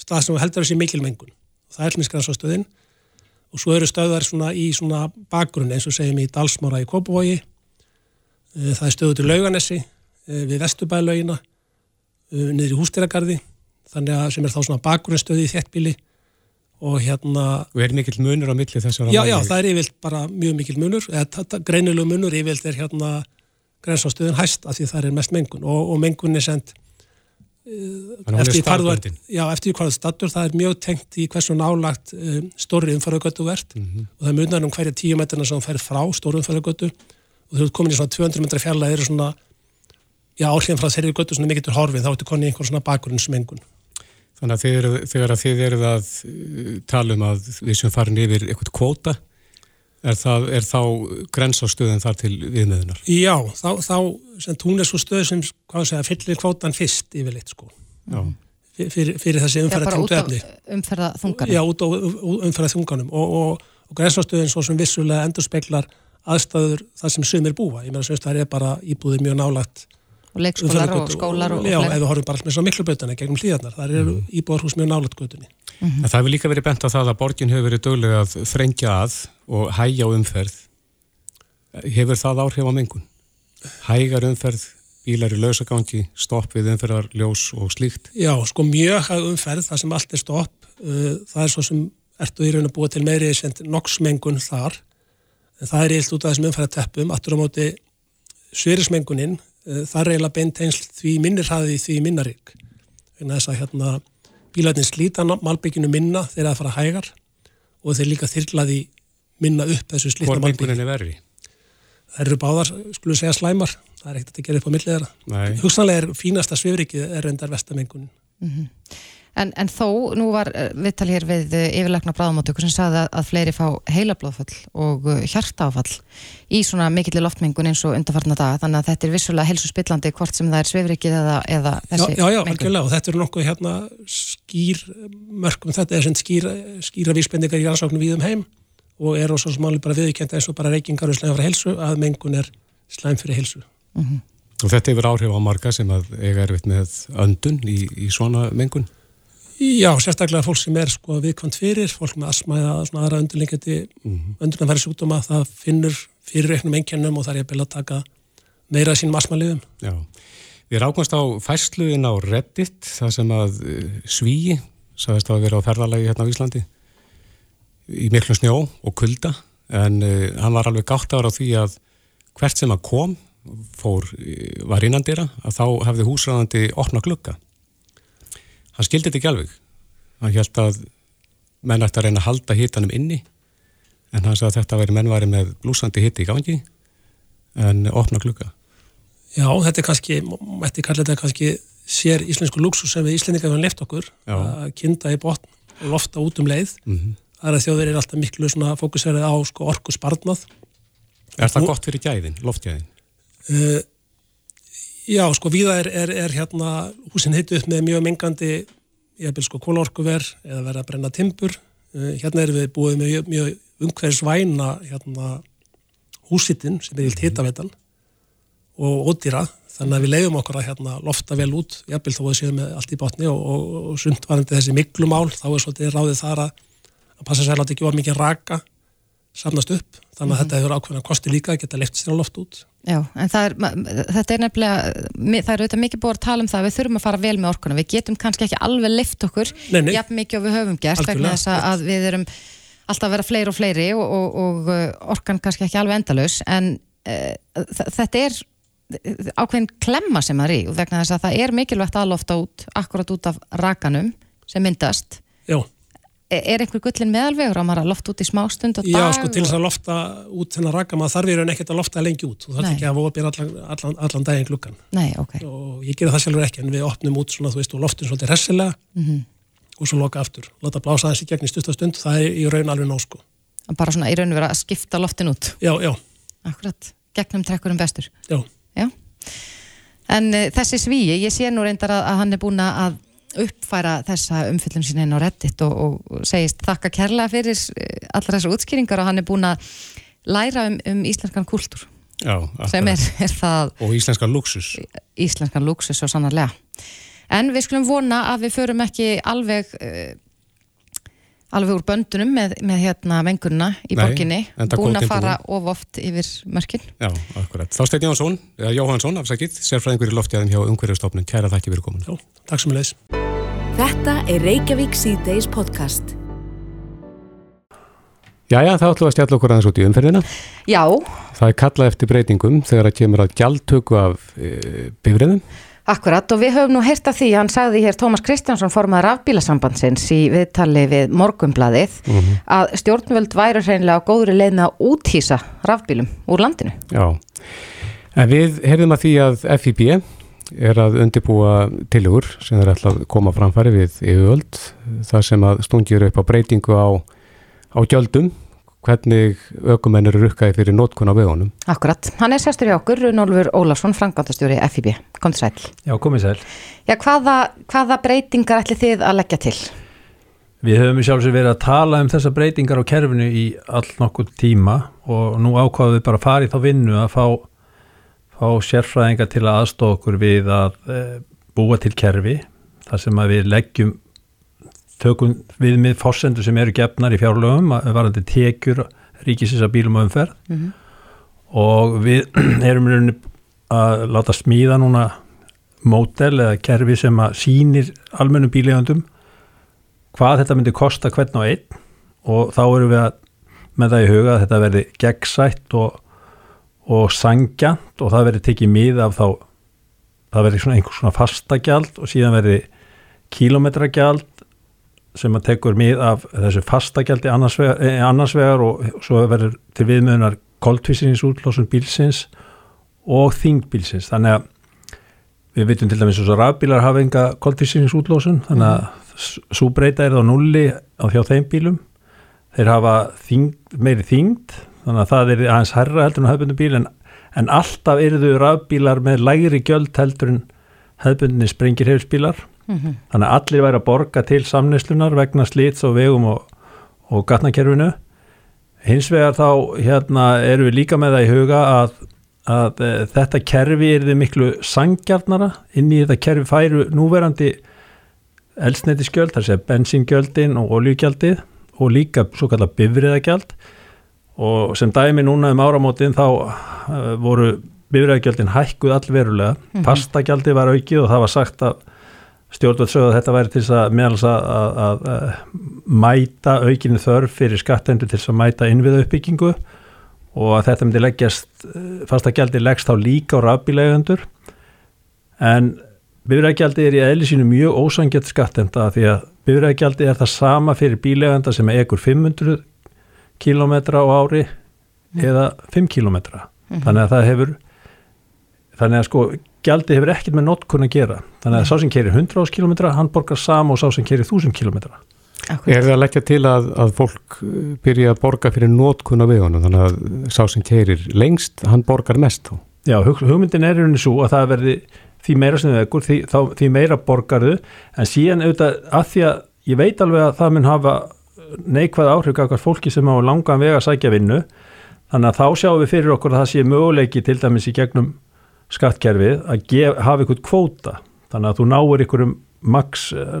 Speaker 6: stað sem heldur þessi mikil mengun. Og það er hlmiskrannsastöðin og svo eru stöðar svona í svona bakgrunn eins og segjum í Dalsmára í Kópavogi. Eh, það er stöðu til Lauganesi eh, við Vestubælaugina eh, niður í Hústýragarði þannig að sem er þá svona bakgrunnstöði í þéttbíli og hérna...
Speaker 1: Og er mikill munur á milli þessara?
Speaker 6: Já, já, það er yfirlt bara mjög mikill munur, eða greinilegu munur yfirlt er hérna grensástöðun hæst af því það er mest mengun. Og, og mengun er sendt
Speaker 1: uh, eftir
Speaker 6: hvaða statur það er mjög tengt í hversu nálagt um, stóri umfæragötu verðt mm -hmm. og það munar um hverja tíu metrina sem fær frá stóri umfæragötu og þú ert komin í svona 200 metra fjalla það eru svona, já, áhrifin frá þeirri götu svona mikið til horfið, þá ertu komin í einhvern svona bakgrunnsmengun
Speaker 1: Þannig að þegar að þið eruð að uh, tala um að við sem farin yfir eitthvað kvóta, er, það, er þá grens á stöðum þar til viðmiðunar?
Speaker 6: Já, þá, þá sem hún er svo stöð sem segja, fyllir kvótan fyrst yfirleitt sko. Já. fyrir, fyrir þessi umferða efni.
Speaker 3: umferða þunganum.
Speaker 6: Já, út á umferða þunganum og, og, og grænsastöðin svo sem vissulega endur speklar aðstæður það sem sumir búa. Ég meina það er bara íbúðið mjög nálagt
Speaker 3: og leikskólar og skólar og,
Speaker 6: og já, ef við horfum bara alltaf með svo miklu blötana gegnum hlýðarnar, það eru mm. íbúðarhús mjög nálat götunni.
Speaker 1: Mm -hmm. Það hefur líka verið bent á það að borgin hefur verið dögleg að frengja að og hægja umferð hefur það áhrif á mengun? Hægar umferð, bílar í lausagangi stopp við umferðarljós og slíkt?
Speaker 6: Já, sko mjög hæg umferð það sem allt er stopp, uh, það er svo sem ertu í raun að búa til meiri noksmengun þar, en það er eilt út af þessum umferðarteppum, Eh, það er eiginlega beint eins því minnir hraði því minnarík en þess að hérna bílarnir slíta malbygginu minna þegar það fara hægar og þeir líka þyrlaði minna upp þessu slíta
Speaker 1: malbyggi. Hvor mengunin er verri?
Speaker 6: Það eru báðar, skulum segja slæmar það er ekkert að gera upp á milliðara hugsanlega er fínasta svifrikið er endar vestamengunin mm -hmm.
Speaker 3: En, en þó, nú var eh, viðtal hér við eh, yfirleikna bráðamáttökur sem sagði að, að fleiri fá heilablóðfall og eh, hjartáfall í svona mikillir loftmengun eins og undarfarna daga, þannig að þetta er vissulega helsu spillandi hvort sem það er sveifrikið eða, eða þessi
Speaker 6: mengun. Já, já, algjörlega og þetta eru nokkuð hérna skýr mörgum þetta er sem skýr, skýra vísbendingar í rannsóknu við um heim og er og svo smáli bara viðkjönda eins og bara reykingar og slæm fyrir helsu að mengun er slæm fyrir helsu. Mm -hmm.
Speaker 1: Og þetta hefur áhrif á marga sem að eiga erfitt með öndun í, í svona mengun?
Speaker 6: Já, sérstaklega fólk sem er sko viðkvæmt fyrir, fólk með asma eða svona aðra undurlingandi mm -hmm. undurnafæri sjúkdóma, það finnur fyrir einhvernum engjörnum og það er að byrja að taka meira sínum asmaliðum.
Speaker 1: Já, við rákumst á fæsluðin á Reddit, það sem að uh, Svíi, sagðist að vera á ferðalagi hérna á Íslandi, í miklu snjó og kulda, en uh, hann var alveg gátt ára á því að hvert sem að kom, fór, uh, var innandira, að þá hefði húsræðandi opna glukka hann skildi þetta ekki alveg hann held að menn ætti að reyna að halda hitanum inni en hann sagði að þetta væri mennvari með blúsandi hitti í gangi en opna klukka
Speaker 6: Já, þetta er kannski, mætti kalla þetta kannski sér íslensku luxus sem við íslendingar hefum left okkur, Já. að kinda í botn og lofta út um leið mm -hmm. það er að þjóðir er alltaf miklu fókusverðið á sko, orku sparnað
Speaker 1: Er það Nú, gott fyrir gæðin, loftgæðin? Uh,
Speaker 6: Já, sko, viða er, er, er hérna húsin heitu upp með mjög mengandi ég vil sko kólorkuver eða vera að brenna timpur. Uh, hérna erum við búið með mjög, mjög umhverfisvæna hérna húsittin sem er ílt hitavetan og ódýra þannig að við leiðum okkur að hérna lofta vel út jafnvel þó að við séum með allt í botni og, og, og sundvarandi þessi miklumál þá er svolítið ráðið þar að, að passa sér að láta ekki of mikið raka samnast upp, þannig að mm -hmm. þetta hefur ákveðin að kosti líka að geta leift sér á loft út.
Speaker 3: Já, en er, þetta er nefnilega það er auðvitað mikið búið að tala um það við þurfum að fara vel með orkuna, við getum kannski ekki alveg leift okkur, jafn mikið og við höfum gert vegna þess að við erum alltaf að vera fleiri og fleiri og, og, og uh, orkan kannski ekki alveg endalus en uh, þetta er ákveðin klemma sem það er í og vegna þess að það er mikilvægt að lofta út akkurat út af rakanum sem myndast.
Speaker 6: Já
Speaker 3: er einhver gullin meðalvegur á maður að lofta út í smá stund og
Speaker 6: dag? Já, sko til þess að lofta út þennan raka, maður þarf í raun ekkert að lofta lengi út og það er ekki að býra allan, allan, allan daginn klukkan.
Speaker 3: Nei, ok.
Speaker 6: Og ég gera það sjálfur ekki en við opnum út svona, þú veist, og loftum svolítið hressilega mm -hmm. og svo loka aftur. Láta blása þessi gegn í stustastund, það er í raun alveg nóg sko.
Speaker 3: Bara svona í raun vera að skipta loftin út?
Speaker 6: Já, já.
Speaker 3: Akkurat, gegnum trekkurum bestur?
Speaker 6: Já.
Speaker 3: já. En uh, uppfæra þessa umfyllum sín einn á reddit og, og segist þakka kærlega fyrir eh, allar þessar útskýringar og hann er búin að læra um, um íslenskan kultúr
Speaker 1: Já,
Speaker 3: sem er, er það
Speaker 1: og íslenskan luxus
Speaker 3: íslenskan luxus og sannarlega. En við skulum vona að við förum ekki alveg uh, alveg úr böndunum með, með hérna mengunna í Nei, borginni búin að fara of oft yfir mörkin
Speaker 1: Já, akkurat. Þásteinn Jóhansson Jóhansson, afsakið, sérfræðingur í loftjæðin hjá Ungverjastofnun, kæra þakki fyrir komin
Speaker 6: Já, takk sem leis
Speaker 2: Þetta er Reykjavík C-Days podcast.
Speaker 1: Jæja, þá ætlum við að stjalla okkur aðeins út í umferðina.
Speaker 3: Já.
Speaker 1: Það er kallað eftir breytingum þegar það kemur að gjaldtöku af e, bifriðum.
Speaker 3: Akkurat og við höfum nú heyrt af því, hann sagði hér Tómas Kristjánsson formaður afbílasambandsins í viðtali við Morgumbladið mm -hmm. að stjórnvöld væri hreinlega á góðri leið með að úthýsa rafbílum úr landinu.
Speaker 1: Já, en við heyrðum að því að FIB er að undirbúa tilugur sem er alltaf koma framfæri við yfirvöld þar sem að stungir upp á breytingu á, á gjöldum hvernig ökumenn eru rukkaði fyrir nótkun á vegunum.
Speaker 3: Akkurat, hann er sestur í okkur, Runolfur Ólafsson, frangandastjóri FIB, kom til sæl.
Speaker 7: Já, komið sæl.
Speaker 3: Já, hvaða, hvaða breytingar ætli þið að leggja til?
Speaker 7: Við höfum sjálfsög verið að tala um þessa breytingar á kerfinu í all nokkuð tíma og nú ákvaðum við bara að fara í þá vinnu að fá, fá sérfræðinga til að aðstofa okkur við að e, búa til kerfi þar sem að við leggjum tökum við með fórsendur sem eru gefnar í fjárlögum varandi tekjur ríkisins að bílum og umferð mm -hmm. og við erum að láta smíða núna mótel eða kerfi sem að sínir almennum bílegandum hvað þetta myndi kosta hvern og einn og þá erum við að með það í huga að þetta verði gegnsætt og, og sangjant og það verði tekið mið af þá það verði svona einhvers svona fastagjald og síðan verði kílometragjald sem að tekur mið af þessu fastakjaldi annars eh, annars vegar og svo verður til viðmjöðunar koltvísininsútlósun bílsins og þingbílsins þannig að við veitum til dæmis að rafbílar hafa enga koltvísininsútlósun þannig að svo breyta er það nulli á þjá þeim bílum. Þeir hafa þyngd, meiri þingd þannig að það er aðeins herra heldur en höfbundum bíl en, en alltaf eru þau rafbílar með lægri gjöld heldur en höfbundinni sprengir hefsbílar mm -hmm. þannig að allir væri að borga til samneislunar vegna slíts og vegum og, og gatnakerfinu hins vegar þá hérna erum við líka með það í huga að, að e, þetta kerfi er þið miklu sangjarnara inn í þetta kerfi færu núverandi elsnættiskjöld, þar sé bensingjöldin og oljugjaldið og líka svo kallar bifriðagjald og sem dæmi núna um áramótin þá uh, voru bifriðagjaldin hækkuð allverulega, mm -hmm. pastagjaldi var aukið og það var sagt að stjórnvöld sögðu að þetta væri til að meðals að, að, að, mæta aukinu þörf fyrir skattendur til að mæta innviða uppbyggingu og að þetta myndi leggjast fasta gjaldi leggst á líka á rafbílægundur en bifræðgjaldi er í eðli sínu mjög ósangjart skattenda því að bifræðgjaldi er það sama fyrir bílæganda sem ekkur 500 km á ári mm. eða 5 km mm -hmm. þannig að það hefur þannig að sko gjaldi hefur ekkert með notkun að gera. Þannig að sá sem kerir 100 km hann borgar sam og sá sem kerir 1000 km
Speaker 1: Er það að leggja til að, að fólk uh, byrja að borga fyrir notkun á vegunum? Þannig að sá sem kerir lengst hann borgar mest þá?
Speaker 7: Já, hugmyndin er veginn svo að það verði því meira sem ekkur, því, því meira borgarðu. En síðan auðvitað að því að ég veit alveg að það mun hafa neikvæð áhrif akkar fólki sem á langan vega sækja vinnu. Þannig að þá sjáum við fyrir okkur að það sé möguleiki til dæmis í gegnum skattkerfið að gef, hafa ykkur kvóta þannig að þú náir ykkurum maks eh,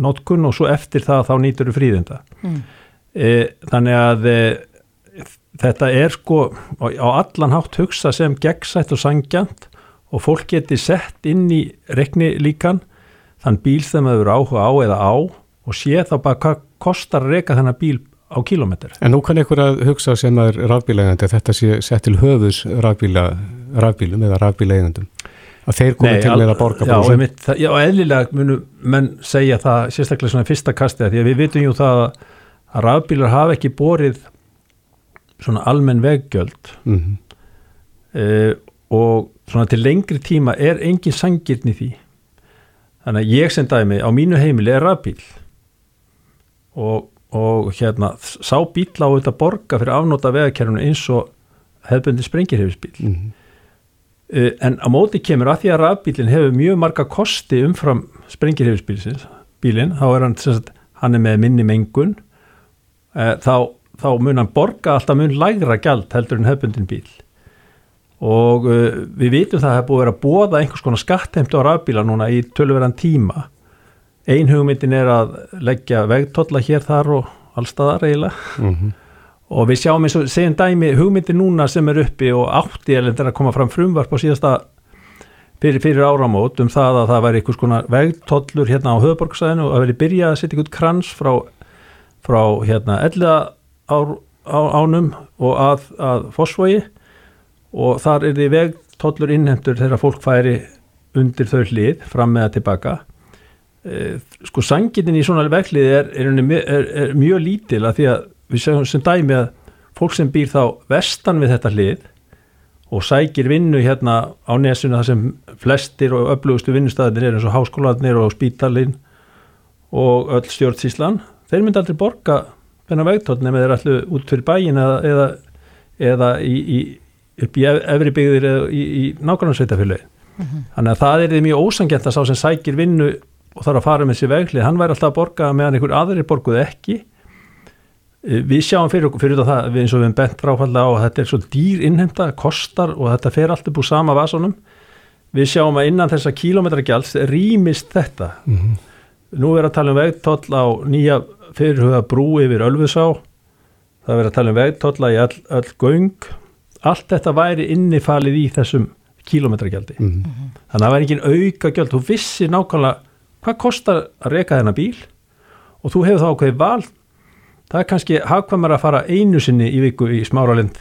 Speaker 7: notkun og svo eftir það þá nýtur þú fríðinda mm. e, þannig að e, þetta er sko á allan hátt hugsa sem gegnsætt og sangjant og fólk geti sett inn í rekni líkan þann bíl þeim að vera áhuga á eða á og sé þá bara hvað kostar reyka þennan bíl á kílometr.
Speaker 1: En nú kann ykkur að hugsa sem er rafbílægandi að þetta sé sett til höfus rafbílum eða rafbíleigundum að þeir komi til með að borga
Speaker 7: já, einmitt, já, eðlilega munum menn segja það sérstaklega svona fyrsta kasti því að við vitum jú það að rafbílar hafa ekki borið svona almenn veggjöld mm -hmm. uh, og svona til lengri tíma er engin sangirn í því þannig að ég sem dæmi á mínu heimili er rafbíl og, og hérna sá bíl á þetta borga fyrir afnóta vegakerfunu eins og hefðbundi sprengirhefisbíl mm -hmm. Eh, en á móti kemur að því að rafbílinn hefur mjög marga kosti umfram sprengirhefisbílinn þá er hann, sagt, hann er með minni mengun eh, þá, þá mun hann borga alltaf mun lægra gælt heldur en hefbundin bíl og uh, við vitum það að það hefur búið að vera að bóða einhvers konar skattheimtu á rafbíla núna í tölverðan tíma ein hugmyndin er að leggja vegtotla hér þar og allstaðar eiginlega. Mm -hmm og við sjáum eins og segjum dæmi hugmyndi núna sem er uppi og átti er að koma fram frumvarp á síðasta fyrir, fyrir áramót um það að það væri einhvers konar vegtollur hérna á höfuborgsæðinu og að veri byrja að setja einhvern krans frá, frá hérna elda ár, á, ánum og að, að fosfogi og þar er því vegtollur innhendur þegar fólk færi undir þau hlið fram með að tilbaka sko sangitin í svona veglið er, er, er, er mjög lítil að því að við segjum sem dæmi að fólk sem býr þá vestan við þetta hlið og sækir vinnu hérna á nesuna þar sem flestir og öflugustu vinnustæðinir er eins og háskólanir og spítalinn og öll stjórnsíslan þeir myndi aldrei borga þennan vegtóll nema þeir allu út fyrir bæin eða, eða, eða í, í, upp í ef- efri byggðir eða í, í nákvæmlega sveitafélagi þannig að það er því mjög ósangjant að sá sem sækir vinnu og þarf að fara með sér veglið. Hann væri alltaf að borga meðan einhver aðrir borguð ekki. Eh, við sjáum fyrir okkur fyrir það við eins og við erum bent fráfalla á að þetta er svo dýr innheimta, kostar og þetta fer allt upp úr sama vasunum við sjáum að innan þessa kílómetragjalds rýmist þetta. Nú er að tala um vegtoll á nýja fyrirhuga brú yfir Ölfusá. Það er að tala um vegtolla í all, all göng. Allt þetta væri innifalið í þessum kílómetragjaldi. Þannig að það væri engin auka gjöld þú vissi nákvæmlega hvað kostar að reka þennan bíl og þú hefur þá ákveðið val það er kannski hagkvæmur að fara einu sinni í viku í smáralind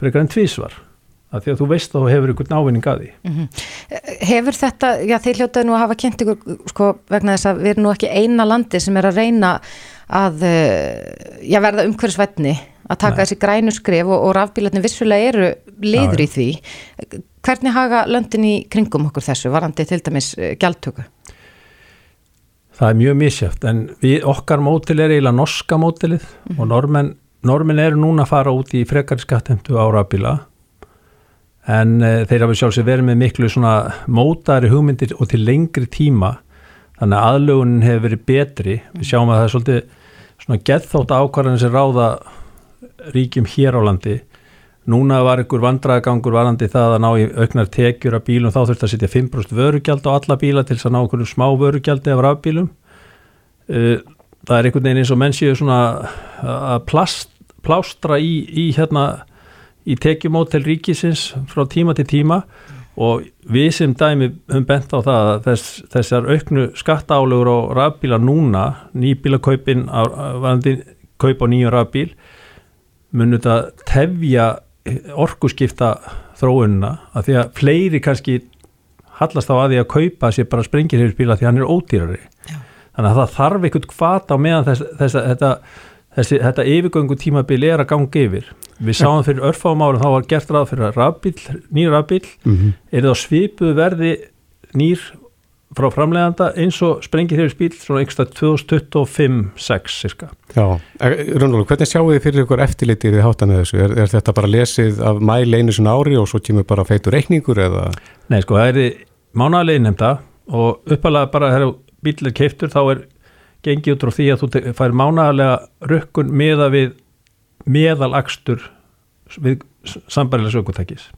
Speaker 7: frekar en tvísvar af því að þú veist að þú hefur ykkur návinning að því
Speaker 3: Hefur þetta, já þið hljótaði nú að hafa kynnt ykkur sko vegna þess að við erum nú ekki eina landi sem er að reyna að eh, já, verða umhverfisvætni að taka
Speaker 7: Nei.
Speaker 3: þessi grænu skrif og, og rafbílarnir vissulega eru liður í því. Hvernig haga löndin í kringum okkur þessu varandi til dæmis eh, gjaldtöku?
Speaker 7: Það er mjög misjöft en við, okkar mótil er eiginlega norska mótilið og normenn, normenn eru núna að fara út í frekari skattemtu árabíla en e, þeir hafa sjálfsög verið með miklu svona mótari hugmyndir og til lengri tíma þannig að aðlögunin hefur verið betri. Við sjáum að það er svolítið svona geðþótt ákvarðan sem ráða ríkjum hér á landi núna var ykkur vandræðagangur varandi það að ná í auknar tekjur af bílum þá þurfti að setja 5% vörugjald á alla bíla til þess að ná okkur smá vörugjaldi af rafbílum. Uh, það er einhvern veginn eins og menn séu svona að plast, plástra í, í hérna í tekjumót til ríkisins frá tíma til tíma. Og við sem dæmi höfum bent á það að þess, þessar auknu skattaálugur á rafbíla núna, nýbílakaupin varandi kaup á nýju rafbíl munur þetta tefja orkuskipta þróunina að því að fleiri kannski hallast á að því að kaupa sér bara sprengirhefisbíla því hann er ódýrari
Speaker 3: Já.
Speaker 7: þannig að það þarf einhvern kvata á meðan þess, þess, þetta, þessi, þetta yfirgöngu tímabil er að ganga yfir við sáum fyrir örfáum árum þá var gert ráð fyrir að nýr rafbíl
Speaker 1: Mhm.
Speaker 7: er það svipuð verði nýr frá framleganda eins og sprengirhefisbíl svona einhverstað 2025-6 cirka
Speaker 1: Já, Rúnulur, hvernig sjáu þið fyrir ykkur eftirlitið þið hátta með þessu? Er, er þetta bara lesið af mæli einu sinna ári og svo kemur bara feitur reikningur eða?
Speaker 7: Nei, sko, það er mánaðarlega innheimta og uppalega bara þegar bíl er keiftur þá er gengið út frá því að þú fær mánaðarlega rukkun meða við meðalakstur við sambarilega sökutækis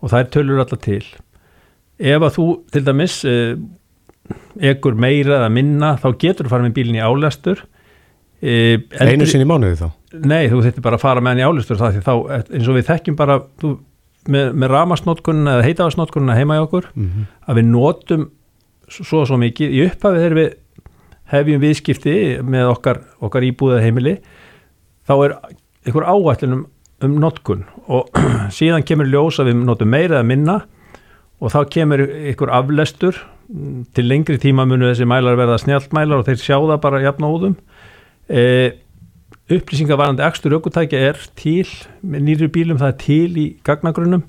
Speaker 7: og það er tölur alltaf til ef að þú til dæmis eh, ekkur meira eða minna þá getur þú fara með bílinn í álestur eh,
Speaker 1: Einu sinni mánuði þá?
Speaker 7: Nei, þú þurftir bara að fara með hann í því þá, eins og við þekkjum bara þú, með, með ramasnótkunna eða heitafasnótkunna heima í okkur
Speaker 1: Mhm.
Speaker 7: að við notum svo og svo mikið í upphafi þegar við hefjum viðskipti með okkar, okkar íbúða heimili þá er einhver áætlun um, um notkun og síðan kemur ljós að við notum meira eða minna og þá kemur einhver aflestur. Mm, til lengri tíma munu þessi mælar verða snjáltmælar og þeir sjá það bara jafnóðum e, upplýsingar varandi akstur aukutækja er til með nýri bílum, það er til í gagnagrunnum.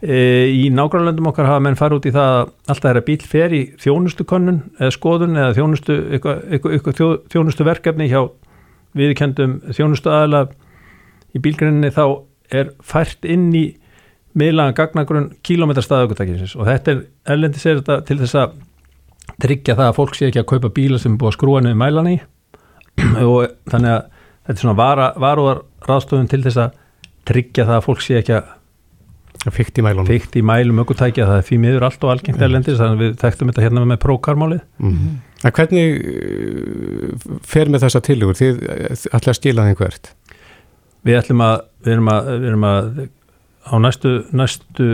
Speaker 7: E, í nágrannlöndum okkar hafa menn farið út í það að alltaf er að bíl fer í þjónustu könnun eða skoðun eða þjónustu, eitthvað, eitthvað þjó, þjónustu verkefni hjá viðkendum þjónustu aðala í bílgrinninni þá er fært inn í miðlagan gagnagrunn kílómetrastað aukutækisins og þetta er erlendis er þetta til þess að tryggja það að fólk sé ekki að kaupa bíla sem er búið að skrúa niður mælan í og þannig að þetta er svona vara, varúðar ráðstofun til þess að tryggja það að fólk sé ekki að
Speaker 1: Fikt í mælunum?
Speaker 7: fyrkt í mælum ökutækja það er því miður allt og algengt erlendis þannig að við þekktum þetta hérna með prókarmálið
Speaker 1: Mm. En hvernig uh, fer með þessa tilugur? Þið ætla að skila hvert?
Speaker 7: við ætlum að við erum að, við erum að á næstu, næstu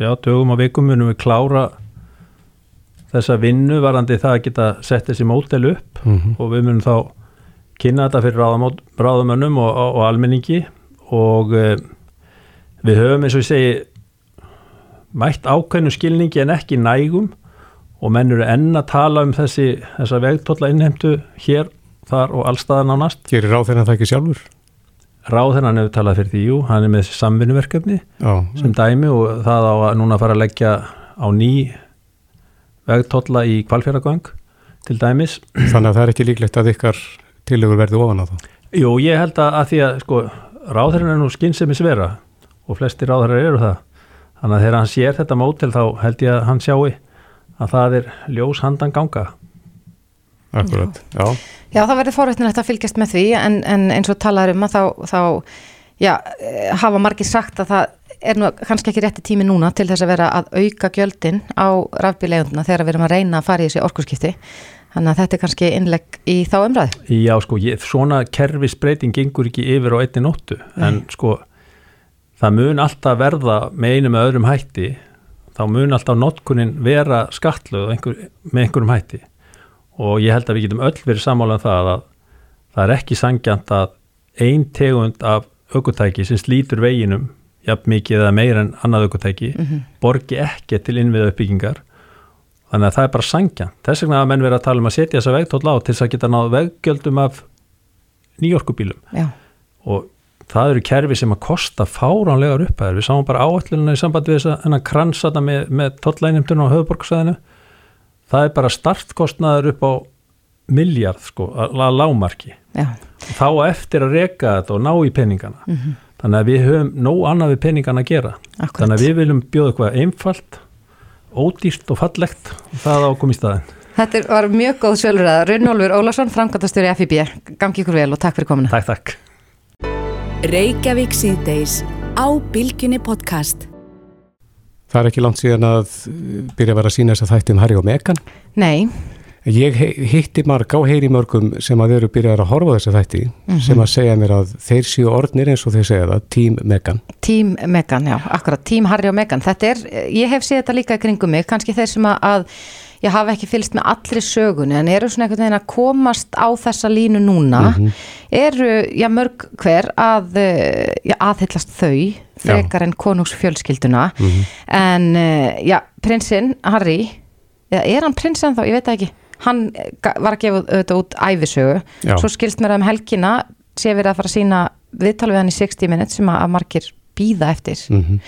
Speaker 7: já, dögum og vikum munum við klára þessa vinnu varandi það að geta sett þessi mótel upp
Speaker 1: Mm
Speaker 7: og við munum þá kynna þetta fyrir ráðamót- ráðamönnum og, og, og almenningi og e, við höfum eins og ég segi mætt ákveðnu skilningi en ekki nægum og menn eru enn að tala um þessi þessa vegtólla innheimtu hér, þar og allstaðan á nast
Speaker 1: Gerir ráð þeirra það ekki sjálfur?
Speaker 7: Ráðhennan hefur talað fyrir því, jú, hann er með þessi samvinnuverkefni sem dæmi og það á að núna fara að leggja á ný vegtólla í kvalfjöragöng til dæmis.
Speaker 1: Þannig að það er ekki líklegt að ykkar tilugur verði ofan á það.
Speaker 7: Jú, ég held að, að því að sko, ráðherrin er nú skynsemi svera og flesti ráðherrar eru það. Þannig að þegar hann sér þetta mótel þá held ég að hann sjáu að það er ljós handan ganga
Speaker 1: Akkurat, já.
Speaker 3: Já, það verður forvétnilegt að fylgjast með því en, en eins og talaður um að þá, þá já, eh, hafa margir sagt að það er nú kannski ekki rétti tími núna til þess að vera að auka gjöldin á rafbílegunduna þegar við erum að reyna að fara í þessi orkurskipti þannig að þetta er kannski innlegg í þá umræði.
Speaker 7: Já, sko, ég, svona kerfisbreyting gengur ekki yfir á einni nóttu en sko það mun alltaf verða með einu með öðrum hætti þá mun alltaf notkunin vera skatluð einhver, með einhverjum hætti og ég held að við getum öll verið sammálað um það að það er ekki sangjant að ein tegund af aukutæki sem slítur veginum jafn mikið eða meira en annað aukutæki mm -hmm. borgi ekki til innviða uppbyggingar. Þannig að það er bara sangjant þess vegna að menn verið að tala um að setja þessa vegtóll á til þess að geta náð veggjöldum af nýjorkubílum og það eru kerfi sem að kosta fáránlegar upphæður, við sáum bara áallununa í sambandi við þess að kransata með, með tollænumtunum á höfuborgsæðinu það er bara startkostnaður upp á miljard sko, að lámarki
Speaker 3: Já.
Speaker 7: þá eftir að reka þetta og ná í peningana. Mm -hmm. þannig að við höfum nóg annað við peningana að gera.
Speaker 3: Akkurat.
Speaker 7: þannig að við viljum bjóða eitthvað einfalt ódýrt og fallegt og það ákom í staðin
Speaker 3: Þetta var mjög góð sjálfur að Runnólfur Ólarsson, framkvæmtastjóri FIB gangi ykkur vel og takk fyrir komuna.
Speaker 7: Takk, takk.
Speaker 2: Reykjavík síðdeis á Bilginni podcast
Speaker 1: Það er ekki langt síðan að byrja að vera að sína þess að þætti um Harry og Meghan.
Speaker 3: Nei.
Speaker 1: Ég hitti marg á heyri mörgum sem að eru byrjað að horfa þess að þætti mm -hmm. sem að segja mér að þeir séu orðnir eins og þeir segja það, Team Meghan.
Speaker 3: Team Meghan, já, akkurat, Team Harry og Meghan. Þetta er, ég hef séð þetta líka í kringum mig, kannski þeir sem að ég hafa ekki fylst með allri sögunni en eru svona einhvern veginn að komast á þessa línu núna, mm -hmm. eru, já, mörg hver að, já, aðhyllast þau frekar en konungsfjölskylduna. Mm -hmm. en uh, já, prinsinn Harry, eða er hann prinsinn þá, ég veit ekki, hann var að gefa þetta út æfisögu, já. svo skilst mér að um helgina sé verið að fara að sína viðtal við hann í 60 minutes sem að margir býða eftir.
Speaker 1: Mm -hmm.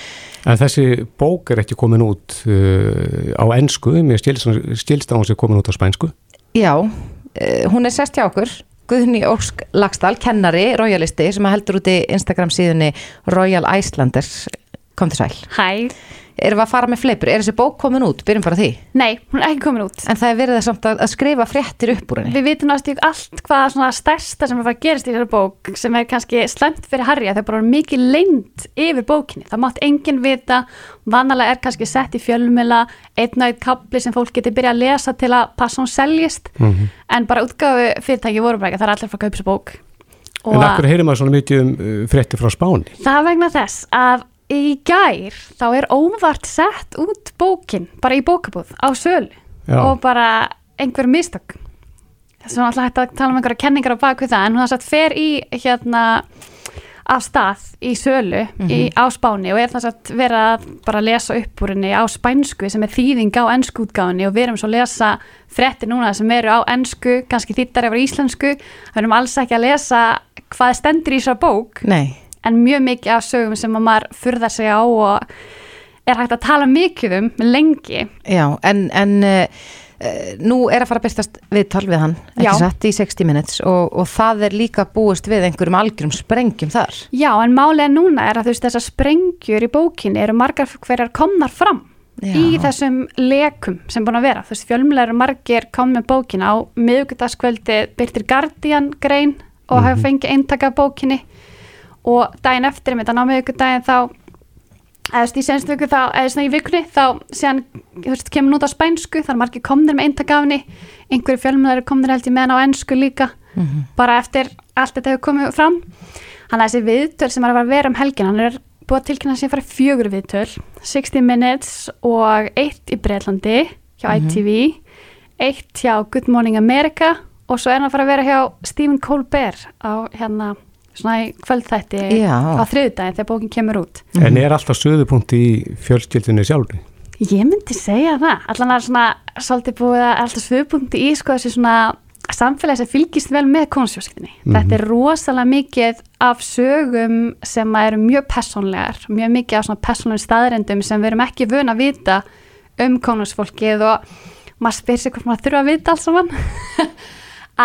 Speaker 1: En þessi bók er ekki komin út uh, á ennsku, mér stilst að hún sé komin út á spænsku.
Speaker 3: Já, uh, hún er sest hjá okkur Guðni Ósk Lagstall, kennari, royalisti sem heldur út í Instagram síðunni Royal Icelanders. Kom til sæl.
Speaker 8: Hæ
Speaker 3: Erum við að fara með fleipur? Er þessi bók komin út? Byrjum bara því
Speaker 8: Nei, hún er ekki komin út
Speaker 3: En það er verið samt að, að skrifa fréttir upp úr henni
Speaker 8: Við vitum náttúrulega allt hvað svona stærsta sem er að fara að gerast í þessari bók sem er kannski slemt fyrir Harry að það er bara mikið leint yfir bókinni það mátt enginn vita vanalega er kannski sett í fjölmila einn og einn kapli sem fólk getur byrjað að lesa til að passa hún seljist mm -hmm. en bara útgáfu fyrirtæki voru bara ekki það er allir frá að kaupa þessu bók
Speaker 1: Og En akkur heyrir maður svona mikið um uh, fréttir frá spáni?
Speaker 8: Það vegna þess að í gær þá er óvart sett út bókin bara í bókabúð á sölu. Já. og bara einhver mistök. Þess að alltaf hægt að tala um einhverja kenningar á baku það en hún har satt fer í hérna af stað í sölu mm -hmm. í, á spáni og er þess að vera að bara lesa upp úr henni á spænsku sem er þýðing á ennskútgáðinni og við erum svo að lesa frettir núna sem eru á ennsku, kannski þýttar yfir íslensku, við erum alls ekki að lesa hvað stendur í þessar bók.
Speaker 3: Nei
Speaker 8: en mjög mikið af sögum sem að maður furðar sig á og er hægt að tala mikið um lengi.
Speaker 3: Já, en, en uh, nú er að fara að byrstast viðtal við hann, ekki satt, í 60 minutes og, og það er líka búist við einhverjum algjörum sprengjum þar.
Speaker 8: Já, en málega núna er að þú veist þessar sprengjur í bókinni eru margar hverjar komnar fram. Já. í þessum lekum sem búin að vera þú veist fjölmlegar margir kom með bókin á miðugdaskvöldi byrtir Guardian grein og mm -hmm. hafa fengið eintaka bókinni og daginn eftir, ég myndi að ná með ykkur daginn þá eða í senstu viku þá, eða svona í vikunni þá séðan, þú veist, kemur nút á spænsku þar margir komnir með eintakafni einhverju fjölmjöðari komnir held ég með hann á ennsku líka mm -hmm. bara eftir allt þetta hefur komið fram hann er þessi viðtöl sem er að vera um helgin hann er búið að tilkynna sem fara fjögur viðtöl 60 minutes og eitt í Breitlandi hjá mm -hmm. ITV eitt hjá Good Morning America og svo er hann að fara að vera hjá Stephen Colbert á hérna svona í kvöldþætti á þriðdægin þegar bókin kemur út.
Speaker 1: En er alltaf söðupunkt í fjölskyldinu sjálfur?
Speaker 8: Ég myndi segja það. Allan er svona svolítið búið að alltaf söðupunkt í sko þessi svona samfélagi sem fylgist vel með konusfjölskyldinni mm -hmm. þetta er rosalega mikið af sögum sem eru mjög personlegar mjög mikið af svona personlega staðrendum sem við erum ekki vöna að vita um konusfólkið og maður spyr sig hvort maður þurfa að vita alls saman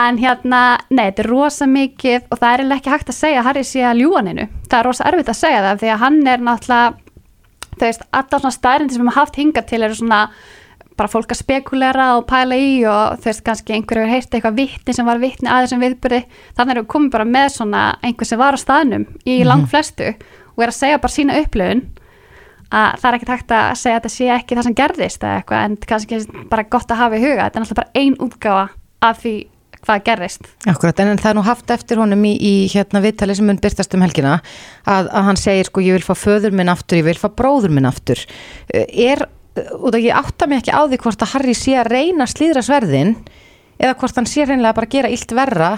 Speaker 8: en hérna, nei, þetta er rosa mikið og það er ekki hægt að segja að Harry sé að ljúga neinu, það er rosa erfitt að segja það því að hann er náttúrulega þú veist, alltaf svona stærindi sem við haft hingað til eru svona bara fólk að spekulera og pæla í og þú veist, kannski einhverju hefur heyrt eitthvað vittni sem var vittni aðeins sem viðbyrði þannig erum við komið bara með svona einhver sem var á staðnum í
Speaker 3: Mhm.
Speaker 8: lang flestu og er að segja bara sína upplöfun að það er ekki takt að segja að þetta sé ekki það sem gerðist eða eitthvað en kannski bara gott að hafa í huga. Þetta er náttúrulega bara ein útgáfa af því hvað gerðist.
Speaker 3: Akkurat, en það er nú haft eftir honum í, í hérna viðtali sem mun byrtast um helgina að, að hann segir sko ég vil fá föður minn aftur, ég vil fá bróður minn aftur. Eh, er, út af ég átta mig ekki á því hvort að Harry sé að reyna slíðra sverðin eða hvort hann sé reynilega bara að gera illt verra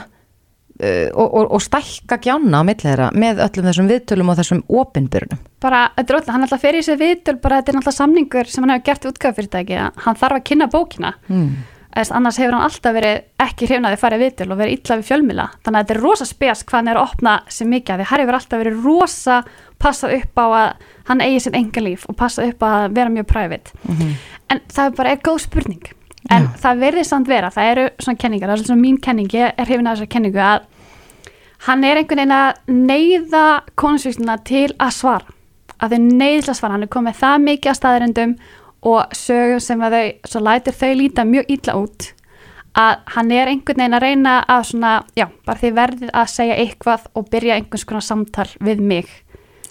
Speaker 3: uh, og, og, og stækka gjána á milli þeirra með öllum þessum viðtölum og þessum opinbyrnum?
Speaker 8: Bara, þetta er alltaf, hann alltaf fer í sér viðtöl bara þetta er alltaf samningur sem hann hefur gert útgáðfyrirtæki hann þarf að kynna bókina.
Speaker 3: Mm.
Speaker 8: Þess, annars hefur hann alltaf verið ekki hrifnaði að fara í viðtöl og verið illa við fjölmila þannig að þetta er rosa spes hvað hann er að opna sem mikið af því hann hefur alltaf verið rosa passað upp á að hann eigi sitt enga líf og passað upp á að vera mjög private.
Speaker 3: Mhm.
Speaker 8: en það bara er góð spurning. En það verður samt vera, það eru svona kenningar, það er svona mín kenning, ég er hrifin af þessar kenningu að hann er einhvern veginn að neyða konusvísuna til að svara. Að þau neyðis að svara, hann er komið það mikið að staðirendum og sögum sem að þau, svo lætur þau líta mjög illa út að hann er einhvern veginn að reyna að svona, já, bara þið verðið að segja eitthvað og byrja einhvers konar samtal við mig.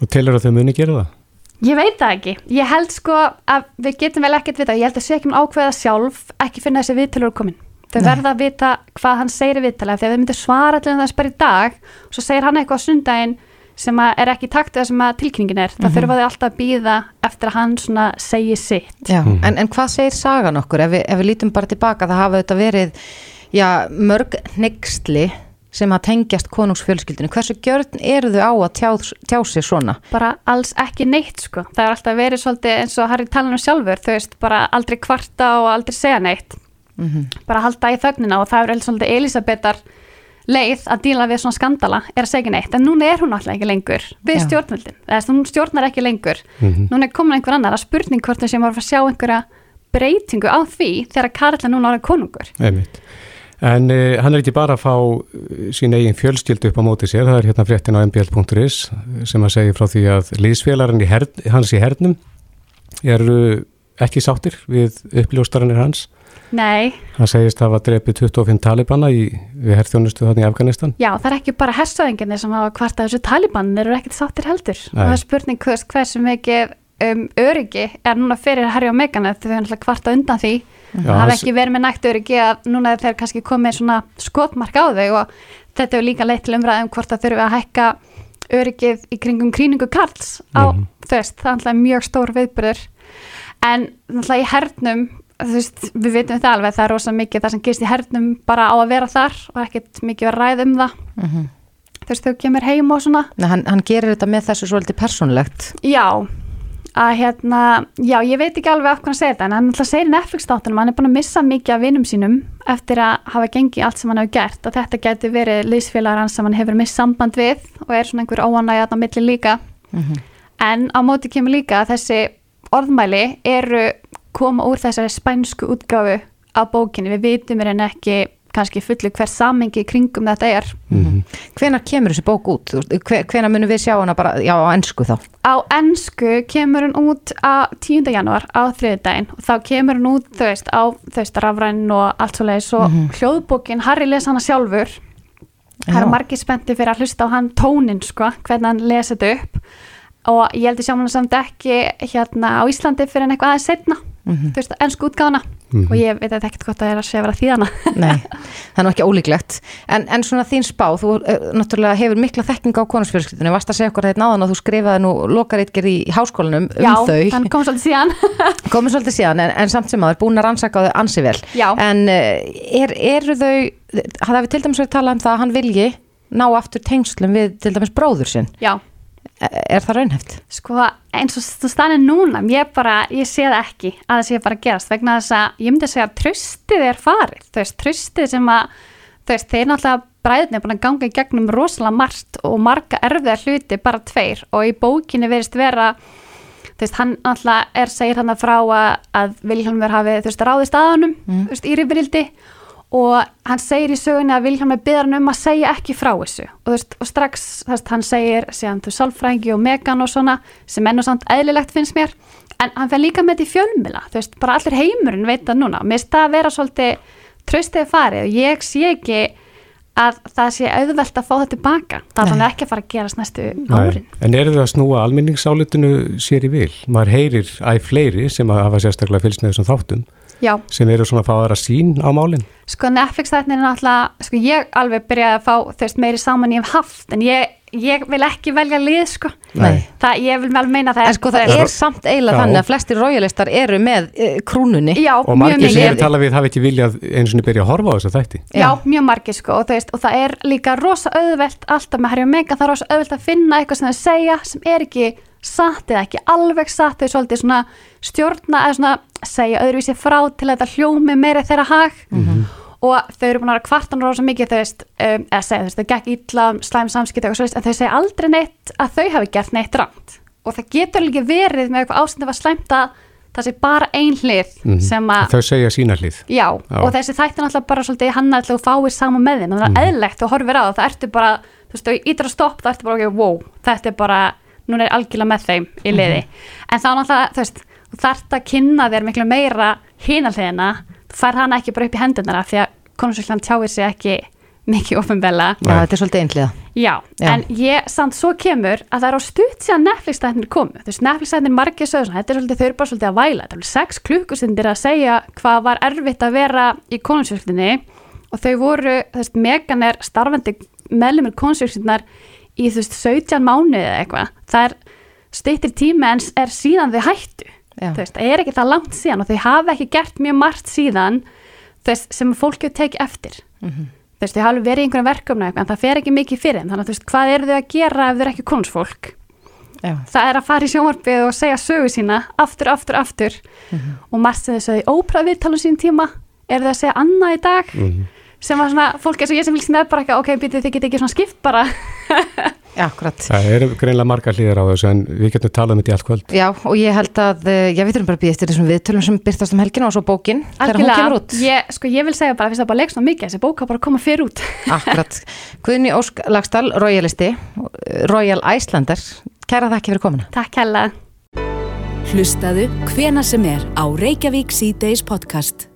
Speaker 1: Og telur að þau muni gera það?
Speaker 8: Ég veit það ekki. Ég held sko að við getum vel ekkert vita. Ég held að sé ekki um ákveða sjálf ekki finna þessi viðtölur komin. Þau
Speaker 3: Nei.
Speaker 8: verða að vita hvað hann segir í viðtala. Þegar við myndum svara til þess bara í dag og svo segir hann eitthvað á sundaginn sem að er ekki takt við það sem að tilkynningin er. Það
Speaker 3: Mhm.
Speaker 8: þurfa þau alltaf að býða eftir að hann svona segi sitt.
Speaker 3: Já, en, en hvað segir sagan okkur ef við, ef við lítum bara tilbaka það hafa þetta verið já, mörg nextli sem að tengjast konungsfjölskyldinu hversu gjörn eru þau á að tjá, tjá sig svona?
Speaker 8: bara alls ekki neitt sko. það er alltaf verið svolítið eins og Harry talan um sjálfur þú veist, bara aldrei kvarta og aldrei segja neitt
Speaker 3: Mhm.
Speaker 8: bara halda í þögnina og það er alveg svolítið Elisabetar leið að díla við svona skandala er að segja neitt, en núna er hún alltaf ekki lengur við stjórnvöldin, þess að hún stjórnar ekki lengur
Speaker 1: Mhm.
Speaker 8: núna er komin einhver annar að spurning hvort þau sem var að sjá einhverja breytingu á því þegar Karla núna ára konungur
Speaker 1: Einmitt. En uh, hann er ekki bara að fá uh, sín eigin fjölskyldu upp á móti sér, það er hérna fréttin á mbl.is sem að segja frá því að liðsfélagarinn í hern, hans í hernum eru ekki sáttir við uppljóstaranir hans.
Speaker 8: Nei,
Speaker 1: Hann segist að hafa drepið 25 talibana í, við herþjónustu þarna í Afganistan.
Speaker 8: Já, það er ekki bara hersöðinginni sem hafa kvartað þessu taliban, þeir eru ekkert sáttir heldur.
Speaker 1: Nei.
Speaker 8: og það er spurning hvers, hversu mikið um, öryggi er núna fyrir Harry og Meghan þegar þau náttúrulega kvarta undan því.
Speaker 1: Já,
Speaker 8: það hafa ekki verið með nægt öryggi að núna þeir kannski komið svona skotmark á þau og þetta er líka leitt til umræðum hvort það þurfi að hækka öryggið í kringum kríningu Karls á þú veist, það er mjög stór viðbyrður en náttúrulega í hernum veist, við vitum þetta alveg það er rosa mikið það sem gerist í hernum bara á að vera þar og ekkert mikið að ræða um það.
Speaker 3: Mhm.
Speaker 8: þú veist, þau kemur heim og svona.
Speaker 3: Nei, hann, hann gerir þetta með þessu svolítið persónlegt
Speaker 8: já, að hérna já, ég veit ekki alveg af hvað hann segir þetta en hann alltaf segir í Netflix þáttunum, hann er búin að missa mikið af vinum sínum eftir að hafa gengið allt sem hann hefur gert og þetta geti verið liðsfélagar hans sem hann hefur mist samband við og er svona einhver milli líka. En á móti kemur líka að þessi orðmæli eru koma úr þessari spænsku útgáfu á bókinni, við vitum er en ekki kannski fullu hver samengi kringum þetta er
Speaker 1: Mhm.
Speaker 3: Hvenar kemur þessi bók út? Þú veist, hve- Hvenær munum við sjá hana bara, já, á ennsku þá?
Speaker 8: á ennsku kemur hún út á 10. janúar á þriðdægin og þá kemur hún út þú veist á þú veist rafræn og allt svo leiðis og hljóðbókin, Harry les hana sjálfur það eru margir spennti fyrir að hlusta á hann tónin sko, hvernig hann lesi þetta upp og ég held að sjá hann samt ekki hérna á Íslandi fyrir en eitthvað aðeins setna
Speaker 3: Mhm.
Speaker 8: þú veist, ennsku útgáfana og ég veit ekkert hvort það er að sé að vera þýðana
Speaker 3: Nei, það er nú ekki ólíklegt. En, en svona þín spá, þú uh, náttúrulega hefur mikla þekking á konungsfjölskyldunni varst að segja okkur þetta náðan að þú skrifaði nú lokaritger í háskólanum um
Speaker 8: Já,
Speaker 3: þau.
Speaker 8: hann kom svolítið síðan.
Speaker 3: Komið svolítið síðan en, en samt sem aður búin að rannsaka á þau ansi vel.
Speaker 8: Já.
Speaker 3: en uh, er, eru þau það við til dæmis verið talað um það að hann vilji ná aftur tengslum við til dæmis bróður sinn?
Speaker 8: Já,
Speaker 3: er það raunhæft?
Speaker 8: sko eins og þú stannir núna ég bara, ég sé það ekki að það sé bara gerast vegna þess að ég myndi að segja að tröstið er farið, þú veist, tröstið sem að þú veist, þeir náttúrulega bræðin er búin að ganga í gegnum rosalega margt og marga erfiða hluti, bara tveir. Og í bókinni verist vera þú veist, hann náttúrulega er segir hann að frá að, Vilhelmur hafi, þú veist, ráðist að honum þú veist, í rifrildi. og hann segir í sögunni að Vilhelm er byggðan um að segja ekki frá þessu. Og, veist, og strax þess, hann segir síðan þú sálfrængi og megan og svona sem enn og samt eðlilegt finnst mér. En hann fer líka með þetta í fjölmila þú veist, bara allir heimurinn veit það núna. Mér finnst það að vera svolítið tröstið farið og ég sé ekki að það sé auðvelt að fá þetta tilbaka það er þannig ekki að fara að gerast næstu árin.
Speaker 1: Nei. En eru það að snúa almenningsálitinu sér í vil? Maður heyrir æg fleiri sem að hafa sérstaklega þáttum
Speaker 8: Já,
Speaker 1: sem eru svona að fá aðra sín á málinn
Speaker 8: sko Netflix þættin er náttúrulega sko ég alveg byrjaði að fá þú veist meiri saman ég hef haft en ég, ég vil ekki velja lið sko. Það, ég vil vel meina það
Speaker 3: En sko það er samt eiginlega
Speaker 1: Já.
Speaker 3: þannig að flestir royalistar eru með e, krúnunni.
Speaker 8: Já,
Speaker 1: og
Speaker 8: mjög
Speaker 1: margir sem eru talað við hafa ekki viljað eins og byrja að horfa á þess að þætti.
Speaker 8: Já, mjög margir sko og, veist, og það er líka rosa auðvelt alltaf með Harry og Meghan, það er rosa auðvelt að finna eitthvað sem þau segja sem er ekki satt eða ekki alveg satt, þau svolítið svona stjórna eða svona segja öðruvísi frá til að þetta hljómi meiri þeirra hag. Og þau eru búin að vera kvartan rosa mikið þau veist, um, eða segja þú veist, þau gekk illa um slæm samskipt eitthvað svo veist, en þau segja aldrei neitt að þau hafi gert neitt rangt. Og það getur líka verið með eitthvað slæmt að það sé bara ein hlið sem að
Speaker 1: þau segja sína hlið.
Speaker 8: Já,
Speaker 1: Já.
Speaker 8: og þessi þætti náttúrulega bara svolítið hann að þú fáir saman með þinn, þannig að það er eðlegt og horfir á það, ertu bara, þú veist, þú ítir að stopp, það ertu bara, ok, wow, þetta er bara, núna er algjörlega með þeim í liði, en þá náttúrulega, þú veist, þú þarft að kynna þér miklu meira þú fær hana ekki bara upp í hendurnar af því að konungsvíkland tjáir sig ekki mikið ofinbella.
Speaker 3: Já, þetta er svolítið einhliða.
Speaker 8: Já,
Speaker 3: Já.
Speaker 8: en ég samt svo kemur að það er á stutt síðan Netflix-stætnir komu. Þú veist, Netflix-stætnir margir sögur svona, þetta er svolítið, þau eru bara svolítið að væla, þetta er alveg sex klukkustundir að segja hvað var erfitt að vera í konungsvíklinni og þau voru, þú veist, Megan er starfandi meðlumir konungsvíklinnar í þú veist 17 mánuði eða eitthvað það er stýttir tími en er síðan þau hættu. Veist, það er ekki það langt síðan og þau hafa ekki gert mjög margt síðan þú veist, sem fólk hefur tekið eftir. Þú veist, þau hafa verið í einhverjum verkefni eitthvað, en það fer ekki mikið fyrir þeim. Þannig að þú veist, hvað eru þau að gera ef þau eru ekki konungsfólk
Speaker 3: Já.
Speaker 8: það er að fara í sjónvarpið og segja sögu sína aftur, aftur, aftur. Og margt sem þau sögðu í ópra viðtalum sín tíma. Er þau að segja annað í dag sem var svona, fólk eins og ég sem fylgst með bara ekki, ok, býtið þið getið ekki svona skipt bara
Speaker 3: Já, akkurat.
Speaker 1: Það eru greinlega margar hlýðar á þessu en við getum talað um þetta í allt kvöld
Speaker 3: Já, og ég held að, eh, já, við þurfum bara að býja eftir þessum viðtölum sem byrtast um helgina og svo bókin þegar hún kemur út.
Speaker 8: ég, sko, ég vil segja bara, fyrst að bara leik svona mikið þessi bóka bara að koma fyrir út
Speaker 3: Akkurat. Guðni Ósk Lagstall, royalisti, Royal Icelander. Kæra þakki fyrir komuna.
Speaker 8: Takk hella
Speaker 2: Hlustaðu hvena sem er á Reykjavík C-Days podcast.